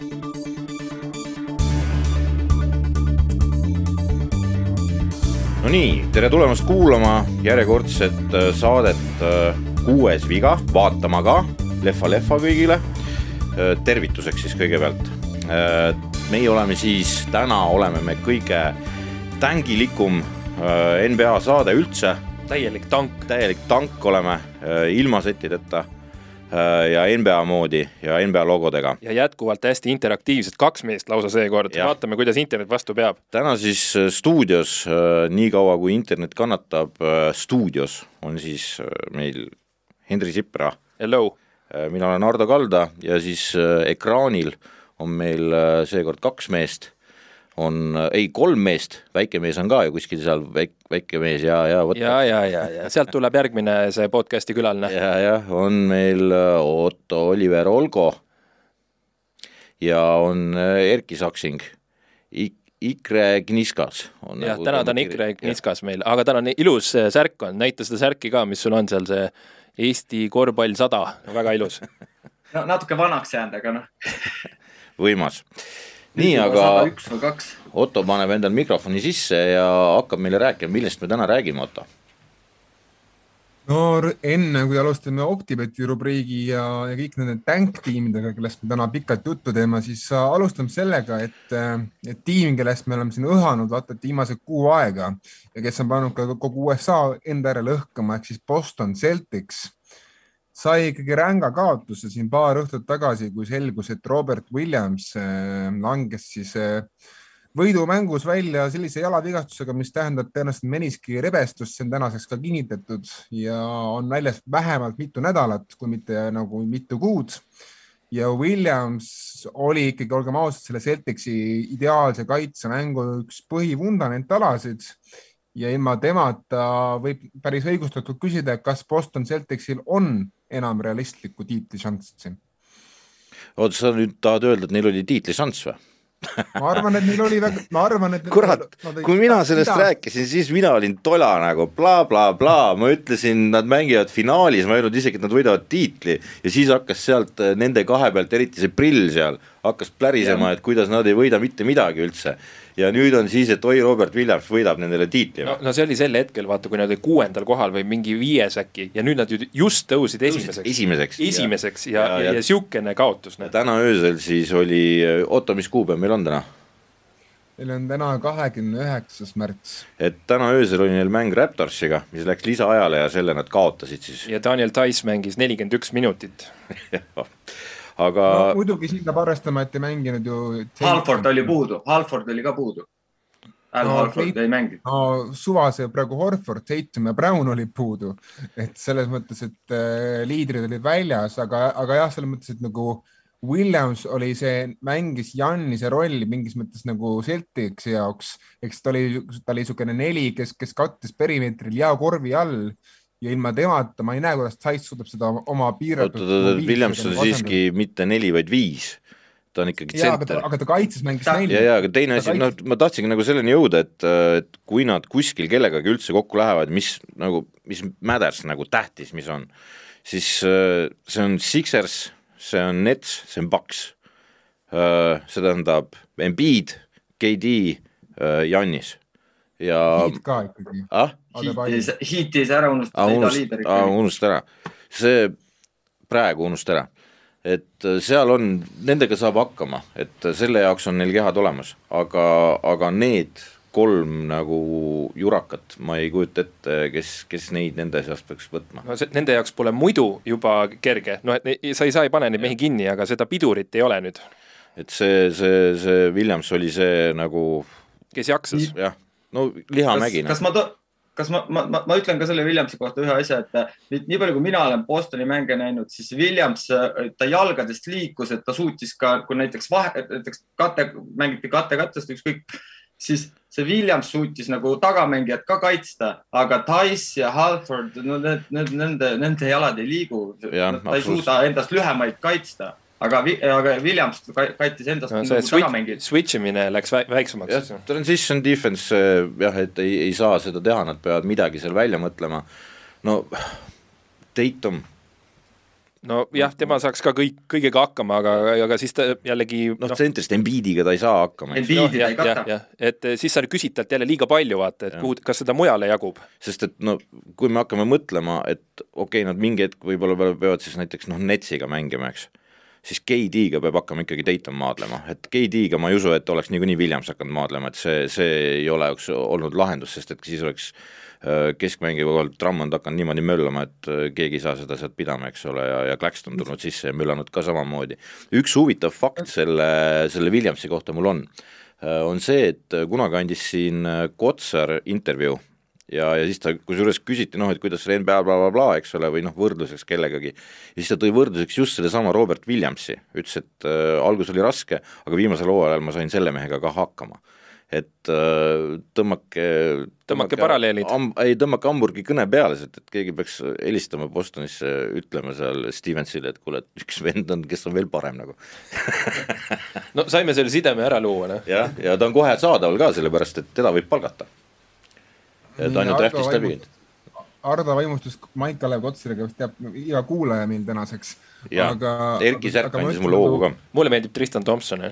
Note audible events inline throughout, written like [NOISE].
no nii, tere tulemast kuulama järjekordset äh, saadet äh, Kuues viga, vaatama ka, lehva-lehva kõigile. Äh, tervituseks siis kõigepealt. meie oleme siis, täna oleme me kõige tängilikum NBA saade üldse. täielik tank. täielik tank oleme, ilma settideta Äh, ja NBA moodi ja NBA logodega. ja jätkuvalt hästi interaktiivsed, kaks meest lausa seekord, vaatame, kuidas internet vastu peab. täna siis äh, stuudios, äh, niikaua kui internet kannatab, stuudios on siis meil Henri Sipra. Hello! mina olen Ardo Kalda ja siis ekraanil on meil seekord kaks meest on, ei kolm meest, väike mees on ka ju kuskil seal, väike, väike mees ja, ja vot. ja, ja, ja, ja sealt tuleb järgmine see podcast'i külaline. ja, jah, on meil äh, Otto Oliver Olgo ja on äh, Erki Saksing Ik. Ikre Kniskas. jah, täna ta on Ikre Kniskas meil, aga tal on ilus äh, särk on, näita seda särki ka, mis sul on seal, see Eesti korvpall sada, väga ilus [LAUGHS] no natuke vanaks jäänud, aga noh võimas nii, aga Otto paneb endal mikrofoni sisse ja hakkab meile rääkima, millest me täna räägime, Otto. no enne, kui alustame Optibeti rubriigi ja, ja kõik nende tänktiimidega, kellest me täna pikalt juttu teeme, siis alustame sellega, et, et tiim, kellest me oleme siin õhanud vaata et viimase kuu aega ja kes on pannud ka kogu USA enda järele õhkama ehk siis Boston Celtics sai ikkagi ränga kaotuse siin paar õhtut tagasi, kui selgus, et Robert Williams äh, langes siis äh, võidumängus välja sellise jalavigastusega, mis tähendab tõenäoliselt meniski rebestust, see on tänaseks ka kinnitatud ja on väljas vähemalt mitu nädalat, kui mitte nagu mitu kuud. ja Williams oli ikkagi, olgem ausad, selle Celticsi ideaalse kaitsemängu üks põhivundamentalasid ja ilma temata võib päris õigustatult küsida, kas Boston Celticsil on enam realistlikku tiitlišanssi. oota, sa nüüd tahad öelda, et neil oli tiitlišanss või? ma arvan, et neil oli väga, ma arvan, et. [LAUGHS] kurat, kui mina sellest mida? rääkisin, siis mina olin tola nagu blablabla bla, bla. ma ütlesin, nad mängivad finaalis, ma ei öelnud isegi, et nad võidavad tiitli ja siis hakkas sealt eh, nende kahe pealt, eriti see prill seal, hakkas plärisema, et kuidas nad ei võida mitte midagi üldse ja nüüd on siis, et oi, Robert Williams võidab nendele tiitli. no, no see oli sel hetkel, vaata, kui nad olid kuuendal kohal või mingi viies äkki ja nüüd nad ju just tõusid esimeseks. esimeseks. esimeseks ja, ja, ja, ja siukene kaotus. täna öösel siis oli, Otto, mis kuupäev meil on täna? meil on täna kahekümne üheksas märts. et täna öösel oli neil mäng Raptorsiga, mis läks lisaajale ja selle nad kaotasid siis. ja Daniel Tais mängis nelikümmend üks minutit [LAUGHS] [LAUGHS] aga no,. muidugi siin peab arvestama, et ei mänginud ju. Halford oli puudu, Halford oli ka puudu. Al no, Halford ei mänginud. no suva see praegu Horford, Tatum ja Brown olid puudu, et selles mõttes, et äh, liidrid olid väljas, aga, aga jah, selles mõttes, et nagu Williams oli see, mängis Jannise rolli mingis mõttes nagu Celticsi jaoks, eks ta oli, ta oli niisugune neli, kes, kes kattis perimeetril ja korvi all ja ilma temata ma ei näe, kuidas Tais suudab seda oma piiratud. Williams on siiski mitte neli, vaid viis ta on ikkagi tsenter. aga ta kaitses mängis neli. ja, ja aga teine asi, noh, ma tahtsingi nagu selleni jõuda, et, et kui nad kuskil kellegagi üldse kokku lähevad, mis nagu, mis matters nagu tähtis, mis on, siis see on Sixers, see on Nets, see on Paks. see tähendab Embiid, KD, Jannis ja. Heat ka ikkagi ah?. Heatis ära unustada ah,. Unust, ah, unusta ära, see praegu unusta ära, et äh, seal on, nendega saab hakkama, et äh, selle jaoks on neil kehad olemas, aga, aga need kolm nagu jurakat, ma ei kujuta ette, kes, kes neid nende seast peaks võtma. no see, nende jaoks pole muidu juba kerge, noh, et sa ei saa ei pane neid mehi kinni, aga seda pidurit ei ole nüüd. et see, see, see Williams oli see nagu. kes jaksas. jah no lihamägi. kas ma to-, kas ma, ma, ma, ma ütlen ka selle Williamsi kohta ühe asja, et nüüd nii palju, kui mina olen Bostoni mänge näinud, siis Williams, ta jalgadest liikus, et ta suutis ka, kui näiteks vahe, näiteks kate, mängiti kate-kattest ükskõik, siis see Williams suutis nagu tagamängijat ka kaitsta, aga Tice ja Halford, no need, need, nende, nende jalad ei liigu. ta ei suuda endast lühemaid kaitsta aga, aga Williams kattis endast no, nagu switch, switch imine läks väiksemaks. Transition defense jah, et ei, ei saa seda teha, nad peavad midagi seal välja mõtlema. no Tatum, nojah, tema saaks ka kõik, kõigega hakkama, aga, aga siis ta jällegi noh no,, tsentrist Embiidiga ta ei saa hakkama. Embiidi ta ei kata. et siis sa küsid talt jälle liiga palju, vaata, et ja. kuhu, kas seda mujale jagub. sest et no kui me hakkame mõtlema, et okei okay,, nad mingi hetk võib-olla peavad siis näiteks noh, Netsiga mängima, eks siis KD-ga peab hakkama ikkagi Dayton maadlema, et KD-ga ma ei usu, et oleks niikuinii Williams hakanud maadlema, et see, see ei oleks olnud lahendus, sest et siis oleks äh, keskmängija kohal Drummond hakanud niimoodi möllama, et äh, keegi ei saa seda sealt pidama, eks ole, ja, ja Claxton tulnud sisse ja möllanud ka samamoodi. üks huvitav fakt selle, selle Williamsi kohta mul on, äh, on see, et kunagi andis siin Kotsar intervjuu ja, ja siis ta kusjuures küsiti noh, et kuidas see NBA blablabla bla, bla, eks ole, või noh, võrdluseks kellegagi. ja siis ta tõi võrdluseks just sedesama Robert Williamsi, ütles, et äh, algus oli raske, aga viimasel hooajal ma sain selle mehega ka hakkama et äh, tõmmake tõmmake paralleelid. ei, tõmmake Hamburgi kõne peale, sest et keegi peaks helistama Bostonisse, ütlema seal Stevensile, et kuule, et üks vend on, kes on veel parem nagu [LAUGHS] no saime selle sideme ära luua, noh. jah, ja ta on kohe saadaval ka, sellepärast et teda võib palgata ta on ju draftist läbi käinud. Ardo vaimustus Maik Kalev Kotsariga vist teab iga kuulaja meil tänaseks. ja aga, Erki Särk andis mulle hoogu ka. mulle meeldib Tristan Thompson [LAUGHS]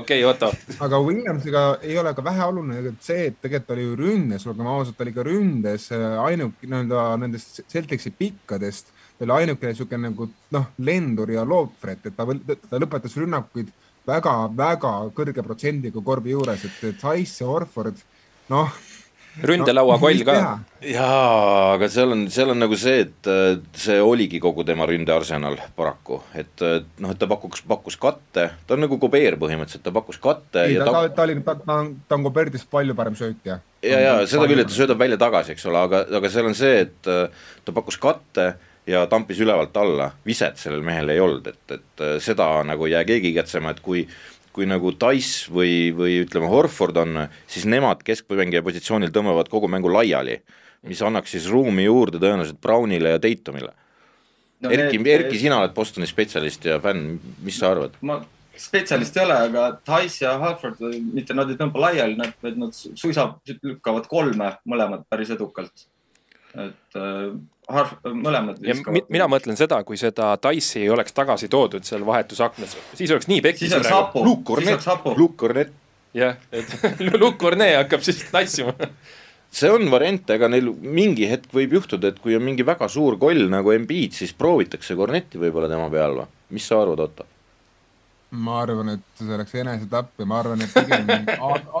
okei, Otto. aga Williamsiga ei ole ka väheoluline see, et tegelikult oli ju ründes, olgem ausad, ta oli ka ründes äh, ainuke nii-öelda nendest Celticsi pikkadest, ta oli ainukene niisugune nagu noh, lendur ja loopret, et ta, ta lõpetas rünnakuid väga-väga kõrge protsendiga korvi juures, et, et Tice ja Orford noh ründelaua no, koll ka. jaa, aga seal on, seal on nagu see, et see oligi kogu tema ründearsenal paraku, et noh, et ta pakuks, pakkus katte, ta on nagu Kobeer põhimõtteliselt, ta pakkus katte. ei, ta, ta, ta oli, ta, ta on, ta on Kobeerdist palju parem söötja. ja, ja seda küll, et ta söödab välja-tagasi, eks ole, aga, aga seal on see, et ta pakkus katte ja tampis ülevalt alla, viset sellel mehel ei olnud, et, et seda nagu ei jää keegi igatsema, et kui kui nagu Dice või, või ütleme, Horford on, siis nemad keskmängija positsioonil tõmbavad kogu mängu laiali, mis annaks siis ruumi juurde tõenäoliselt Brownile ja Tatumile no,. Erki, Erki, sina oled Bostoni spetsialist ja fänn, mis sa arvad? ma spetsialist ei ole, aga Dice ja Horford, mitte nad ei tõmba laiali, nad, nad suisa lükkavad kolme mõlemad päris edukalt. et äh, Harf, mõlemad viskavad. mina mõtlen seda, kui seda Dice'i ei oleks tagasi toodud seal vahetusaknas, siis oleks nii pekkis. siis oleks hapu. Luke Cornet, Luke Cornet. jah, et [LAUGHS] Luke Cornet hakkab siis tassima see on variant, aga neil mingi hetk võib juhtuda, et kui on mingi väga suur koll nagu Embiid, siis proovitakse Cornetti võib-olla tema peal või, mis sa arvad, Otto? Ma arvan, et see oleks enesetapp ja ma arvan, et pigem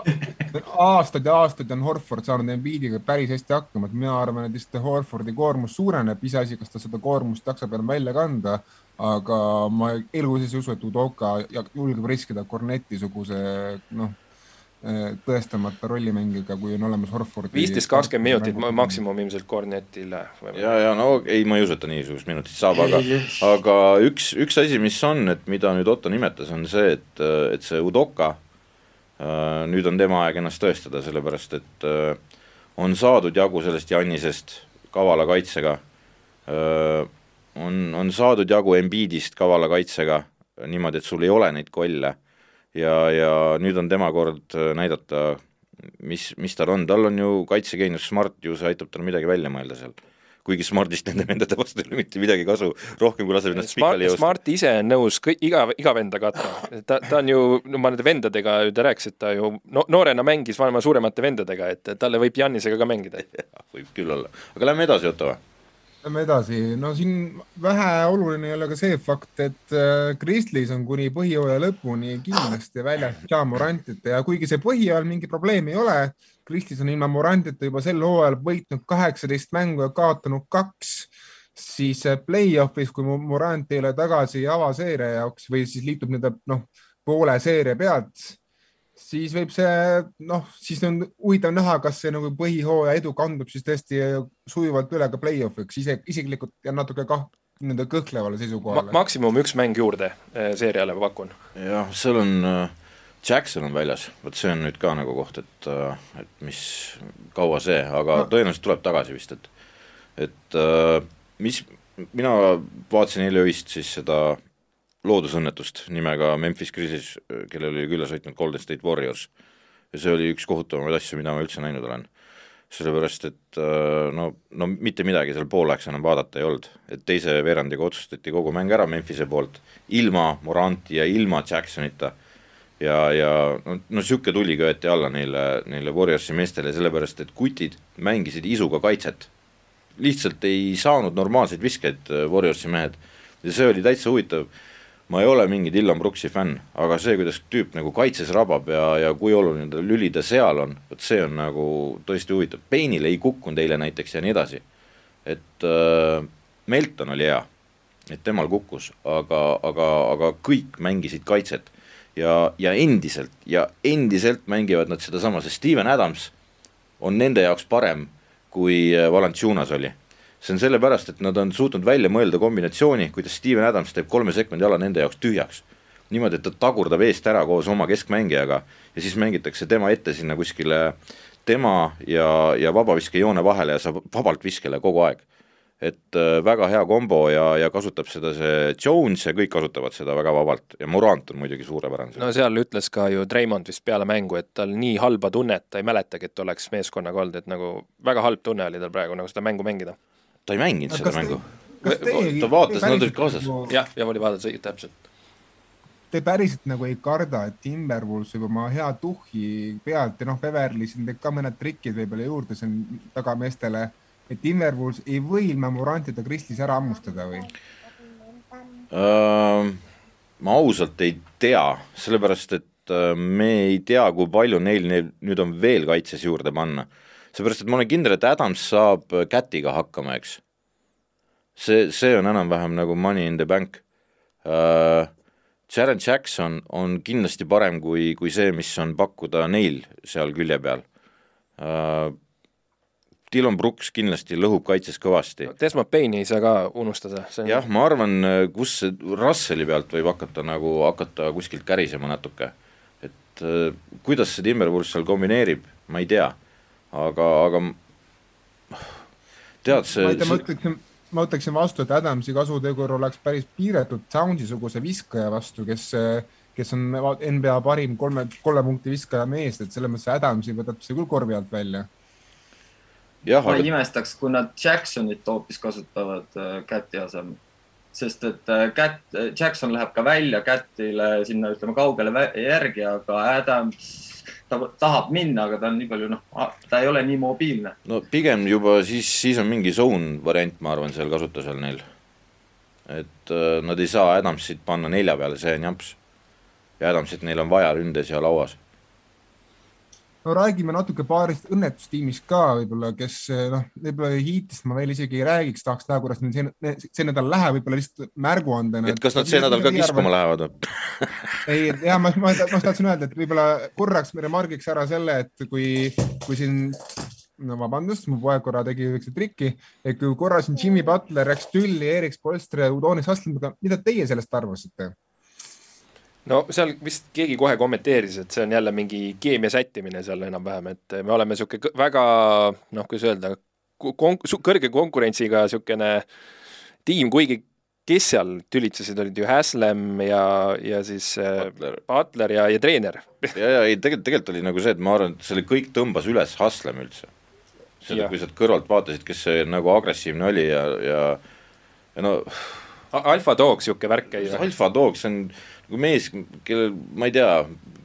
[LAUGHS] aastaid ja aastaid on Horford saanud Embiidiga päris hästi hakkama, et mina arvan, et lihtsalt Horfordi koormus suureneb, iseasi, kas ta seda koormust jaksab enam välja kanda. aga ma elu sees ei usu, et Udoka julgeb riskida Corneti-suguse noh Äh, tõestamata rollimängiga, kui on olemas Horford. viisteist, kakskümmend minutit maksimum ilmselt Cornetile. ja, ja no ei, ma ei usu, et ta niisugust minutit saab, aga, aga üks, üks asi, mis on, et mida nüüd Otto nimetas, on see, et, et see Udoka, äh, nüüd on tema aeg ennast tõestada, sellepärast et äh, on saadud jagu sellest Jannisest kavala kaitsega, on, on saadud jagu Embiidist kavala kaitsega, niimoodi, et sul ei ole neid kolle ja, ja nüüd on tema kord äh, näidata, mis, mis tal on, tal on ju kaitsegeenius Smart ju, see aitab tal midagi välja mõelda seal kuigi Smartist nende [LAUGHS] vendade vastu ei ole mitte midagi kasu, rohkem kui laseb ennast pikali joosta. Smart ise on nõus kõik, iga, iga venda katma. ta, ta on ju, no ma nende vendadega ju, ta rääkis, et ta ju no, noorena mängis maailma suuremate vendadega, et talle võib Jannisega ka mängida. [LAUGHS] võib küll olla, aga lähme edasi, Otto või? Lähme edasi, no siin väheoluline ei ole ka see fakt, et Kristlis äh, on kuni põhjooaja lõpuni kindlasti väljas Ja Morantita ja kuigi see põhiajal mingi probleemi ei ole, Kristlis on ilma Morantita juba sel hooajal võitnud kaheksateist mängu ja kaotanud kaks, siis äh, play-off'is, kui Morant ei ole tagasi avaseeria jaoks või siis liitub nende noh, poole seeria pealt siis võib see, noh, siis on huvitav näha, kas see nagu põhihooaja edu kandub siis tõesti sujuvalt üle ka play-off'iks, ise, isiklikult jään natuke kah-, nende kõhklevale seisukohale Ma. maksimum üks mäng juurde eh, seeriale, ma pakun. jah, seal on äh, Jackson on väljas, vot see on nüüd ka nagu koht, et, äh, et mis, kaua see, aga no. tõenäoliselt tuleb tagasi vist, et, et äh, mis, mina vaatasin eile öist siis seda loodusõnnetust nimega Memphis Grizzlies, kellel oli külla sõitnud Golden State Warriors. ja see oli üks kohutavamaid asju, mida ma üldse näinud olen. sellepärast et äh, no, no mitte midagi seal pooleks enam vaadata ei olnud, et teise veerandiga otsustati kogu mäng ära Memphise poolt, ilma Moranti ja ilma Jacksonita ja, ja no niisugune no, tuli köeti alla neile, neile Warriorsi meestele, sellepärast et kutid mängisid isuga kaitset. lihtsalt ei saanud normaalseid viskeid äh, Warriorsi mehed ja see oli täitsa huvitav ma ei ole mingi Dylan Brooksi fänn, aga see, kuidas tüüp nagu kaitses rabab ja, ja kui oluline ta lüli ta seal on, vot see on nagu tõesti huvitav, Payne'il ei kukkunud eile näiteks ja nii edasi. et äh, Melton oli hea, et temal kukkus, aga, aga, aga kõik mängisid kaitset. Ja, ja endiselt ja endiselt mängivad nad sedasama, sest Steven Adams on nende jaoks parem, kui Valanciunas oli see on sellepärast, et nad on suutnud välja mõelda kombinatsiooni, kuidas Steven Adams teeb kolme sekundi ala nende jaoks tühjaks. niimoodi, et ta tagurdab eest ära koos oma keskmängijaga ja siis mängitakse tema ette sinna kuskile tema ja, ja vabaviskejoone vahele ja saab vabalt viskele kogu aeg. et äh, väga hea kombo ja, ja kasutab seda see Jones ja kõik kasutavad seda väga vabalt ja Morant on muidugi suurepärane. no seal ütles ka ju Treimond vist peale mängu, et tal nii halba tunnet, ta ei mäletagi, et oleks meeskonnaga olnud, et nagu väga halb tunne oli tal praegu nagu seda mängu mängida ta ei mänginud seda mängu. ta vaatas, nad olid kaasas. Nagu- jah, ja oli vaadata, täpselt. Te päriselt nagu ei karda, et Timberwolves võib oma hea tuhhi pealt ja noh, Beverly siin teeb ka mõned trikid võib-olla juurde siin tagameestele, et Timberwolves ei või ilma Morantita Kristis ära hammustada või uh,? ma ausalt ei tea, sellepärast et uh, me ei tea, kui palju neil, neil nüüd on veel kaitses juurde panna seepärast, et ma olen kindel, et Adams saab Kätiga hakkama, eks. see, see on enam-vähem nagu money in the bank uh,. Jared Jackson on kindlasti parem kui, kui see, mis on pakkuda neil seal külje peal uh,. Dylan Brooks kindlasti lõhub kaitses kõvasti. Desmond Payne'i ei saa ka unustada. Jah, ma arvan, kus see Russeli pealt võib hakata nagu, hakata kuskilt kärisema natuke. et uh, kuidas see Timberwolves seal kombineerib, ma ei tea aga, aga tead see. ma ei tea, ma ütleksin, ma ütleksin vastu, et Adamsi kasutegur oleks päris piiratud Soundsisuguse viskaja vastu, kes, kes on NBA parim kolme, kolme punkti viskaja mees, et selles mõttes Adamsi võtab see küll korvi alt välja. ma aga... ei imestaks, kui nad Jacksonit hoopis kasutavad äh, Käti asemel sest et Cat, äh, Jackson läheb ka välja Catile sinna ütleme kaugele järgi, aga Adams ta tahab minna, aga ta on nii palju noh, ta ei ole nii mobiilne. no pigem juba siis, siis on mingi zone variant, ma arvan, seal kasutusel neil. et äh, nad ei saa Adamsit panna nelja peale, see on jamps. ja Adamsit neil on vaja ründes ja lauas no räägime natuke paarist õnnetustiimist ka võib-olla, kes noh, võib-olla Heatist ma veel isegi ei räägiks, tahaks näha, kuidas neil see, see nädal läheb, võib-olla lihtsalt märguandena. et kas nad see nädal ka kiskuma lähevad või? ei, ja ma, ma, ma tahtsin öelda, et võib-olla korraks remargiks ära selle, et kui, kui siin no vabandust, mu poeg korra tegi üheksa trikki, et kui korra siin Jimmy Butler läks tülli Erik Spolstre ja Udonis Haslemiga, mida teie sellest arvasite? No seal vist keegi kohe kommenteeris, et see on jälle mingi keemia sättimine seal enam-vähem, et me oleme sihuke väga noh, kuidas öelda, konk-, kõrge konkurentsiga niisugune tiim, kuigi kes seal tülitsesid, olid ju Häslem ja, ja siis äh, Butler, Butler ja, ja treener. ja, ja ei, tegelikult, tegelikult oli nagu see, et ma arvan, et selle kõik tõmbas üles Häslem üldse. seda, kui sealt kõrvalt vaatasid, kes see nagu agressiivne oli ja, ja, ja no alfa dog, niisugune värk käis. alfa dog, see on mees, kellel, ma ei tea,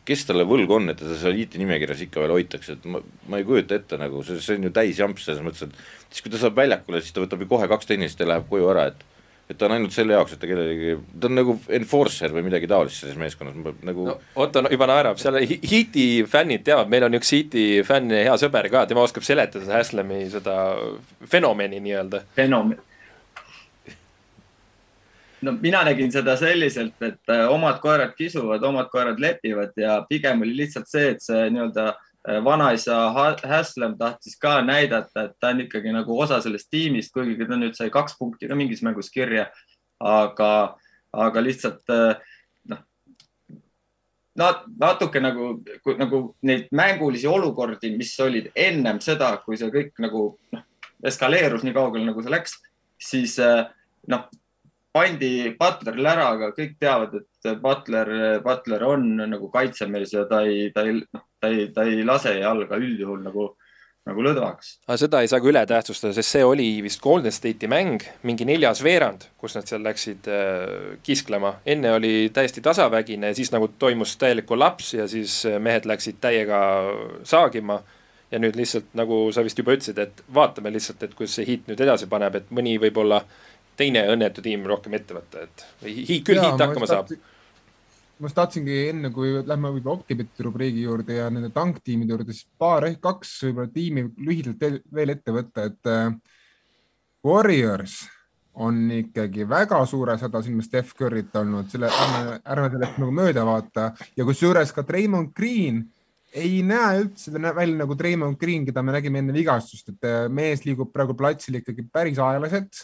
kes talle võlgu on, et teda seal IT nimekirjas ikka veel hoitakse, et ma, ma ei kujuta ette nagu, see, see on ju täis jamps selles mõttes, et siis kui ta saab väljakule, siis ta võtab ju kohe kaks tennist ja läheb koju ära, et et ta on ainult selle jaoks, et ta kellelegi, ta on nagu enforcer või midagi taolist selles meeskonnas, nagu no, Otto juba naerab, seal Heati fännid teavad, meil on üks Heati fänn, hea sõber ka, tema oskab seletada Haslemi seda fenomeni nii-öelda. fenomen no mina nägin seda selliselt, et äh, omad koerad kisuvad, omad koerad lepivad ja pigem oli lihtsalt see, et see nii-öelda äh, vanaisa Häslem tahtis ka näidata, et ta on ikkagi nagu osa sellest tiimist, kuigi ta nüüd sai kaks punkti ka mingis mängus kirja. aga, aga lihtsalt äh, noh, natuke nagu, nagu neid mängulisi olukordi, mis olid ennem seda, kui see kõik nagu noh, eskaleerus nii kaugele, nagu see läks, siis noh pandi Butlerile ära, aga kõik teavad, et Butler, Butler on nagu kaitsemees ja ta ei, ta ei, noh, ta ei, ta ei lase jalga üldjuhul nagu nagu lõdvaks. aga seda ei saa ka üle tähtsustada, sest see oli vist Golden State'i mäng, mingi neljas veerand, kus nad seal läksid äh, kisklema. enne oli täiesti tasavägine, siis nagu toimus täielik kollaps ja siis äh, mehed läksid täiega saagima. ja nüüd lihtsalt nagu sa vist juba ütlesid, et vaatame lihtsalt, et kuidas see hiit nüüd edasi paneb, et mõni võib-olla teine õnnetu tiim rohkem ette võtta, et hiit, küll hiit hakkama saab. ma just tahtsingi enne, kui lähme võib-olla Optibeti rubriigi juurde ja nende tanktiimide juurde, siis paar ehk kaks võib-olla tiimi lühidalt veel ette võtta, et äh, Warriors on ikkagi väga suures hädas ilma Steph Curry't olnud, selle, ärme, ärme sellest nagu mööda vaata. Ja kusjuures ka Treimond Green ei näe üldse välja nagu Treimond Green, keda me nägime enne vigastust, et äh, mees liigub praegu platsil ikkagi päris aeglaselt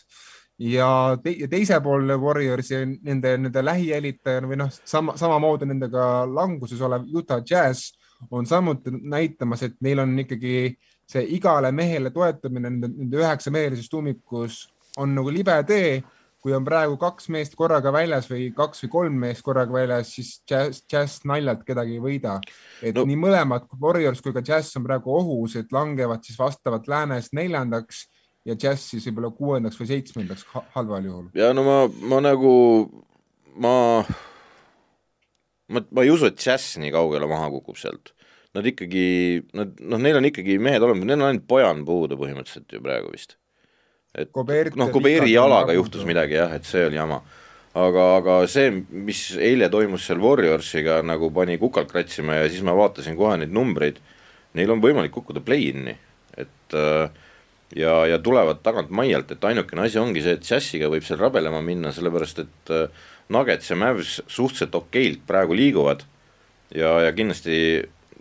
ja, te, teise pool Warriorsi nende, nende lähijälitaja või noh, sama, samamoodi nendega languses olev Utah Jazz on samuti näitamas, et neil on ikkagi see igale mehele toetamine nende, nende üheksamehelises tuumikus on nagu libe tee. kui on praegu kaks meest korraga väljas või kaks või kolm meest korraga väljas, siis Jazz, Jazz naljalt kedagi ei võida. et no. nii mõlemad Warriors kui ka Jazz on praegu ohus, et langevad siis vastavalt läänest neljandaks ja Jazz siis võib-olla kuuendaks või seitsmendaks halval juhul. ja no ma, ma nagu, ma, ma, ma ei usu, et Jazz nii kaugele maha kukub sealt. Nad ikkagi, nad, noh, neil on ikkagi mehed olemas, neil on ainult Bojan puudu põhimõtteliselt ju praegu vist. et noh, Kobeeri jalaga juhtus midagi jah, et see oli jama. aga, aga see, mis eile toimus seal Warriorsiga, nagu pani kukalt kratsima ja siis ma vaatasin kohe neid numbreid, neil on võimalik kukkuda play-in'i, et äh, ja, ja tulevad tagant maialt, et ainukene asi ongi see, et Jassiga võib seal rabelema minna, sellepärast et äh, Nuggets ja Mavs suhteliselt okeilt praegu liiguvad ja, ja kindlasti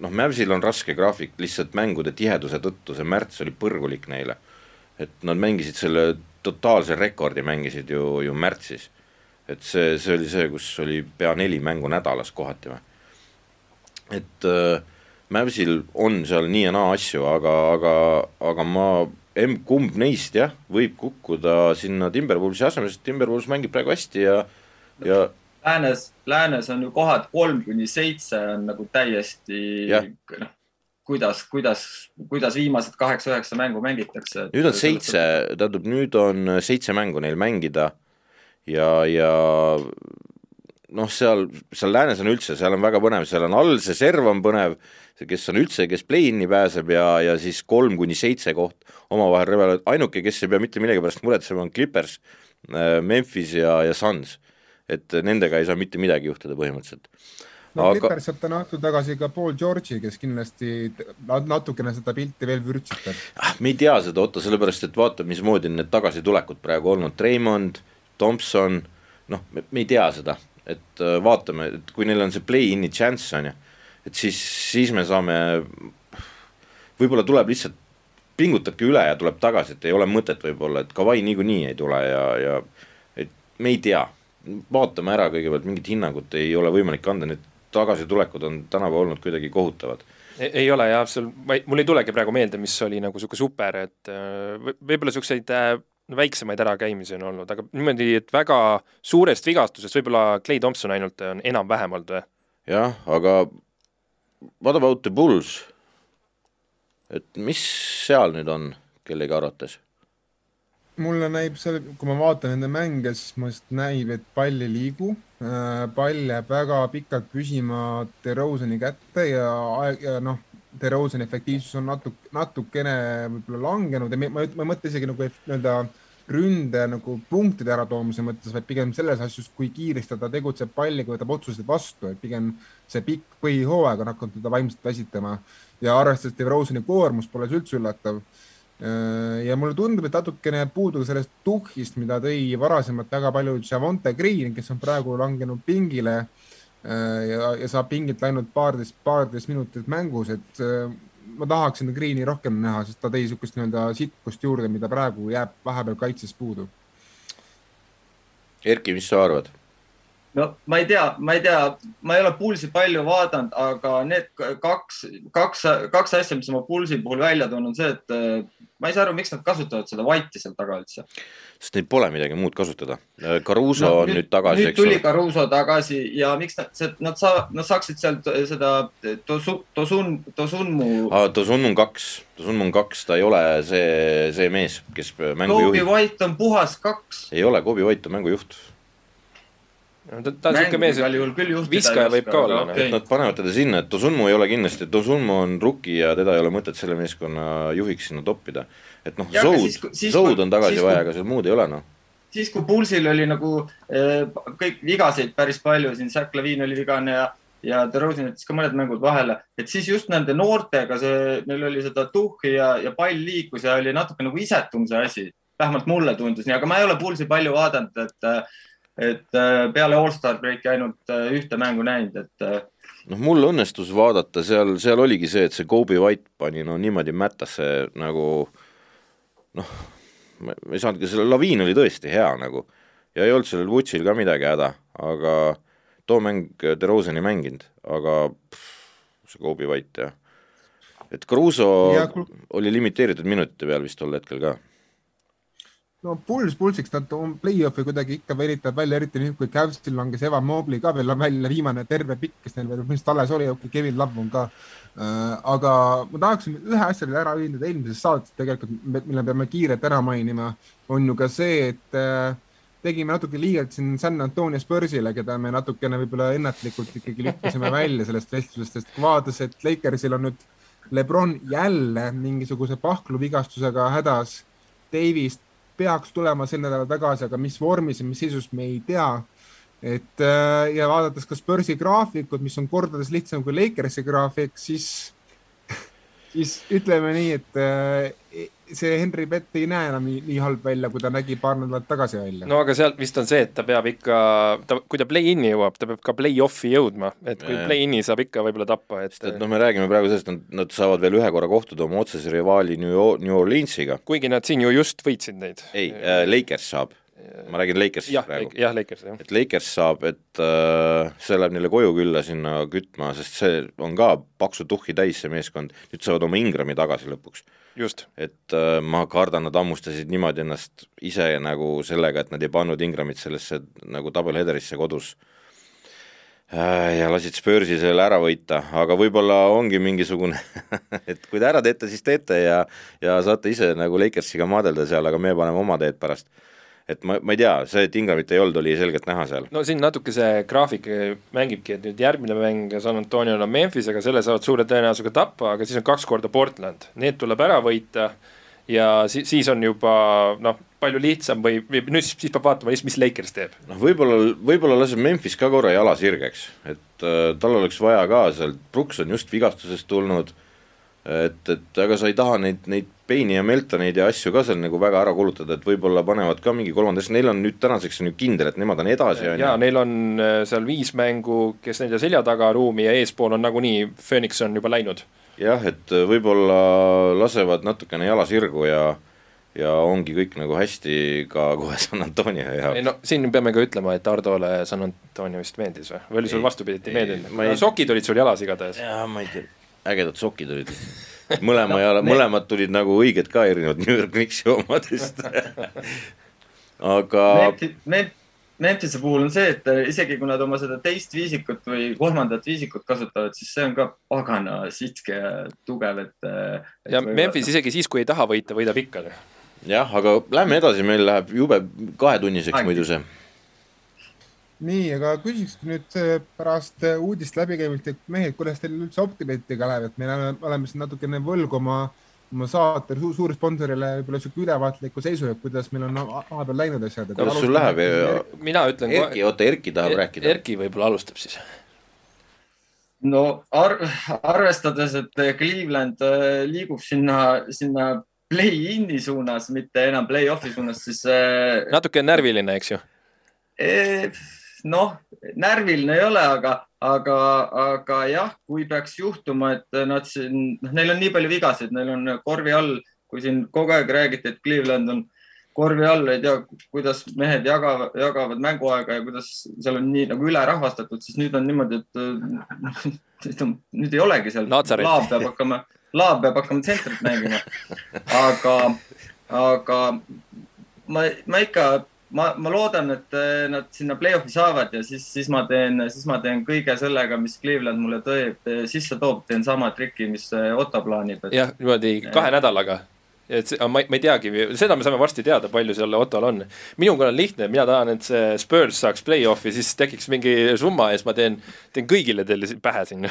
noh, Mavsil on raske graafik lihtsalt mängude tiheduse tõttu, see märts oli põrgulik neile. et nad mängisid selle totaalse rekordi, mängisid ju, ju märtsis. et see, see oli see, kus oli pea neli mängu nädalas kohati või. et äh, Mavsil on seal nii ja naa asju, aga, aga, aga ma kumb neist jah, võib kukkuda sinna Timberwolvesi asemele, sest Timberwolves mängib praegu hästi ja, ja Läänes, Läänes on ju kohad kolm kuni seitse on nagu täiesti noh, kuidas, kuidas, kuidas viimased kaheksa-üheksa mängu mängitakse. nüüd on seitse, tähendab nüüd on seitse mängu neil mängida ja, ja noh, seal, seal läänes on üldse, seal on väga põnev, seal on all see serv on põnev, kes on üldse, kes play-in'i pääseb ja, ja siis kolm kuni seitse koht omavahel rebelevad, ainuke, kes ei pea mitte millegi pärast muretsema, on Clippers, äh, Memphis ja, ja Suns. et nendega ei saa mitte midagi juhtuda põhimõtteliselt. no Aga... Clippers täna õhtul tagasi ka Paul George'i, kes kindlasti natukene seda pilti veel vürtsitab ah,. me ei tea seda, Otto, sellepärast et vaata, mismoodi on need tagasitulekud praegu olnud, Treimond, Thompson, noh, me ei tea seda et äh, vaatame, et kui neil on see play-in'i chance on ju, et siis, siis me saame, võib-olla tuleb lihtsalt, pingutabki üle ja tuleb tagasi, et ei ole mõtet võib-olla, et Kawhi niikuinii ei tule ja, ja et me ei tea, vaatame ära kõigepealt, mingit hinnangut ei ole võimalik anda, need tagasitulekud on tänapäeval olnud kuidagi kohutavad. Ei ole jah, seal, mul ei tulegi praegu meelde, mis oli nagu sihuke super, et äh, võib-olla siukseid äh, väiksemaid ärakäimisi on olnud, aga niimoodi, et väga suurest vigastusest võib-olla Clay Thompson ainult on enam-vähem olnud või? jah, aga what about the Bulls? et mis seal nüüd on kellegi arvates? mulle näib seal, kui ma vaatan nende mänge, siis mul lihtsalt näib, et pall ei liigu. Äh, pall jääb väga pikalt püsima DeRozani kätte ja, ja noh DeRozani efektiivsus on natuke, natukene võib-olla langenud ja ma, ma, ei mõtle isegi nagu nii-öelda ründe nagu punktide äratoomise mõttes, vaid pigem selles asjus, kui kiiresti ta tegutseb palliga, võtab otsuseid vastu, et pigem see pikk põhihooaeg on hakanud teda vaimselt väsitama ja arvestades DeRozani koormus pole see üldse üllatav. ja mulle tundub, et natukene puudu sellest tuhhist, mida tõi varasemalt väga palju Javonte Green, kes on praegu langenud pingile Äh, ja, ja saab pingilt ainult paarteist, paarteist minutit mängus, et äh, ma tahaksin Greeni rohkem näha, sest ta tõi niisugust nii-öelda sitkust juurde, mida praegu jääb vahepeal kaitses puudu. Erki, mis sa arvad? No ma ei tea, ma ei tea, ma ei ole Pulsi palju vaadanud, aga need kaks, kaks, kaks asja, mis ma Pulsi puhul välja toon, on see, et äh, ma ei saa aru, miks nad kasutavad seda White'i seal taga üldse. sest neil pole midagi muud kasutada. Caruso no, on nüüd, nüüd tagasi, ole. tuli Caruso tagasi ja miks nad, nad saavad, nad saaksid sealt seda Tosun, Tosun, Tosunmu ah,. Tosunmu on kaks, Tosunmu on kaks, ta ei ole see, see mees, kes mängu Kobe juhib. Kobe White on puhas kaks. ei ole, Kobe White on mängujuht ta, ta on niisugune mees, viskaja võib ka olla okay.. Nad panevad teda sinna, et Tosunmu ei ole kindlasti, Tosunmu on rookie ja teda ei ole mõtet selle meeskonna juhiks sinna toppida. et noh, Zoud, Zoud on tagasi siis, vaja, aga seal muud ei ole noh siis, kui Pulsil oli nagu eh, kõik vigaseid päris palju, siin Zack Levine oli vigane ja, ja DeRozan jättis ka mõned mängud vahele, et siis just nende noortega see, neil oli seda tuhhi ja, ja pall liikus ja oli natuke nagu isetum see asi. vähemalt mulle tundus nii, aga ma ei ole Pulsi palju vaadanud, et et äh, peale allstar breaki ainult äh, ühte mängu näinud, et äh, noh, mul õnnestus vaadata seal, seal oligi see, et see Kobe White pani no niimoodi mättasse nagu noh, ma ei saanudki, selle laviin oli tõesti hea nagu ja ei olnud sellel Vutsil ka midagi häda, aga too mäng, DeRozan ei mänginud, aga pff, see Kobe White jah. et Caruso ja, oli limiteeritud minutite peal vist tol hetkel ka no Puls pulsiks, nad on play-off'i kuidagi ikka veritab välja, eriti nüüd, kui Cavsil langes Evan Mobley ka veel välja, viimane terve pikk, kes neil veel põhimõtteliselt alles oli, okei Kevin Love on ka äh,. aga ma tahaksin ühe asja veel ära ühendada eelmises saates tegelikult, mille peame kiirelt ära mainima, on ju ka see, et äh, tegime natuke liialt siin San Antonio Spursile, keda me natukene võib-olla ennatlikult ikkagi lükkasime [LAUGHS] välja sellest vestlusest, sest kui vaadates, et Lakersil on nüüd Lebron jälle mingisuguse pahkluvigastusega hädas, Davis peaks tulema sel nädalal tagasi, aga mis vormis ja mis seisus, me ei tea. et äh, ja vaadates ka Spursi graafikut, mis on kordades lihtsam kui Lakersi graafik, siis, [LAUGHS] siis ütleme nii, et äh, see Henry Pett ei näe enam nii, nii halb välja, kui ta nägi paar nädalat tagasi välja. no aga sealt vist on see, et ta peab ikka, ta, kui ta play-in'i jõuab, ta peab ka play-off'i jõudma, et kui play-in'i saab ikka võib-olla tappa, et. et noh, me räägime praegu sellest, et nad saavad veel ühe korra kohtuda oma otsese rivaali New, New Orleansiga. kuigi nad siin ju just võitsid neid. ei äh,, Lakers saab ma räägin Lakersist ja, praegu. jah, Lakers, jah. et Lakers saab, et äh, see läheb neile koju külla sinna kütma, sest see on ka paksu tuhhi täis, see meeskond, nüüd saavad oma Ingrami tagasi lõpuks. Et äh, ma kardan, nad hammustasid niimoodi ennast ise nagu sellega, et nad ei pannud Ingramit sellesse nagu doubleheader'isse kodus. Äh, ja lasid Spursi selle ära võita, aga võib-olla ongi mingisugune [LAUGHS] et kui te ära teete, siis teete ja ja saate ise nagu Lakersiga maadelda seal, aga me paneme oma teed pärast et ma, ma ei tea, see, et Ingramit ei olnud, oli selgelt näha seal. no siin natuke see graafik mängibki, et nüüd järgmine mäng San Antoniol on Memphisega, selle saavad suure tõenäosusega tappa, aga siis on kaks korda Portland, need tuleb ära võita ja si-, siis on juba noh, palju lihtsam või, või nüüd siis, siis peab vaatama, mis Lakers teeb. noh, võib-olla, võib-olla laseb Memphis ka korra jala sirgeks, et äh, tal oleks vaja ka seal, Brooks on just vigastusest tulnud et, et aga sa ei taha neid, neid Peini ja Meltoneid ja asju ka seal nagu väga ära kulutada, et võib-olla panevad ka mingi kolmanda, sest neil on nüüd tänaseks on ju kindel, et nemad on edasi. ja neil on äh, seal viis mängu, kes nende selja taga ruumi ja eespool on nagunii, Phoenix on juba läinud. jah, et äh, võib-olla lasevad natukene jala sirgu ja ja ongi kõik nagu hästi ka kohe San Antonio jaoks. ei no siin peame ka ütlema, et Hardole San Antonio vist meeldis või, või oli sul vastupidi, ei meeldinud? Ei... sokid olid sul jalas igatahes. jaa, ma ei tea ägedad sokid olid. Mõlema no, jala, mõlemad tulid nagu õiged ka erinevad New York Knicksi omadest [LAUGHS] aga. Memphise puhul on see, et isegi kui nad oma seda teist viisikut või kolmandat viisikut kasutavad, siis see on ka pagana sitske ja tugev, et. ja Memphis isegi siis, kui ei taha võita, võidab ikka. jah, aga lähme edasi, meil läheb jube kahetunniseks muidu see nii, aga küsikski nüüd pärast uudist läbikäimist, et mehed, kuidas teil üldse Optimatiga läheb, et me oleme, oleme siin natukene võlgu oma, oma saate suur, suursponsorile võib-olla sihuke ülevaatliku seisu, et kuidas meil on vahepeal läinud asjad. kuidas sul läheb? mina ütlen. Erki, oota, Erki tahab er, rääkida. Erki võib-olla alustab siis no ar arvestades, et Cleveland äh, liigub sinna, sinna play-in'i suunas, mitte enam play-off'i suunas, siis äh.... natuke närviline, eks ju e noh, närviline ei ole, aga, aga, aga jah, kui peaks juhtuma, et nad siin, noh, neil on nii palju vigasid, neil on korvi all, kui siin kogu aeg räägiti, et Cleveland on korvi all, ei tea, kuidas mehed jagavad, jagavad mänguaega ja kuidas seal on nii nagu ülerahvastatud, siis nüüd on niimoodi, et [LAUGHS] nüüd ei olegi seal. laab peab hakkama, laab peab hakkama tsentrit mängima. aga, aga ma, ma ikka, ma, ma loodan, et nad sinna play-off'i saavad ja siis, siis ma teen, siis ma teen kõige sellega, mis Cleveland mulle tõi, sisse toob, teen sama triki, mis Otto plaanib et.... jah, niimoodi kahe nädalaga et see, ma, ma ei teagi, seda me saame varsti teada, palju seal Ottol on. minuga on lihtne, mina tahan, et see Spurs saaks play-off'i, siis tekiks mingi summa ja siis ma teen, teen kõigile teile pähe siin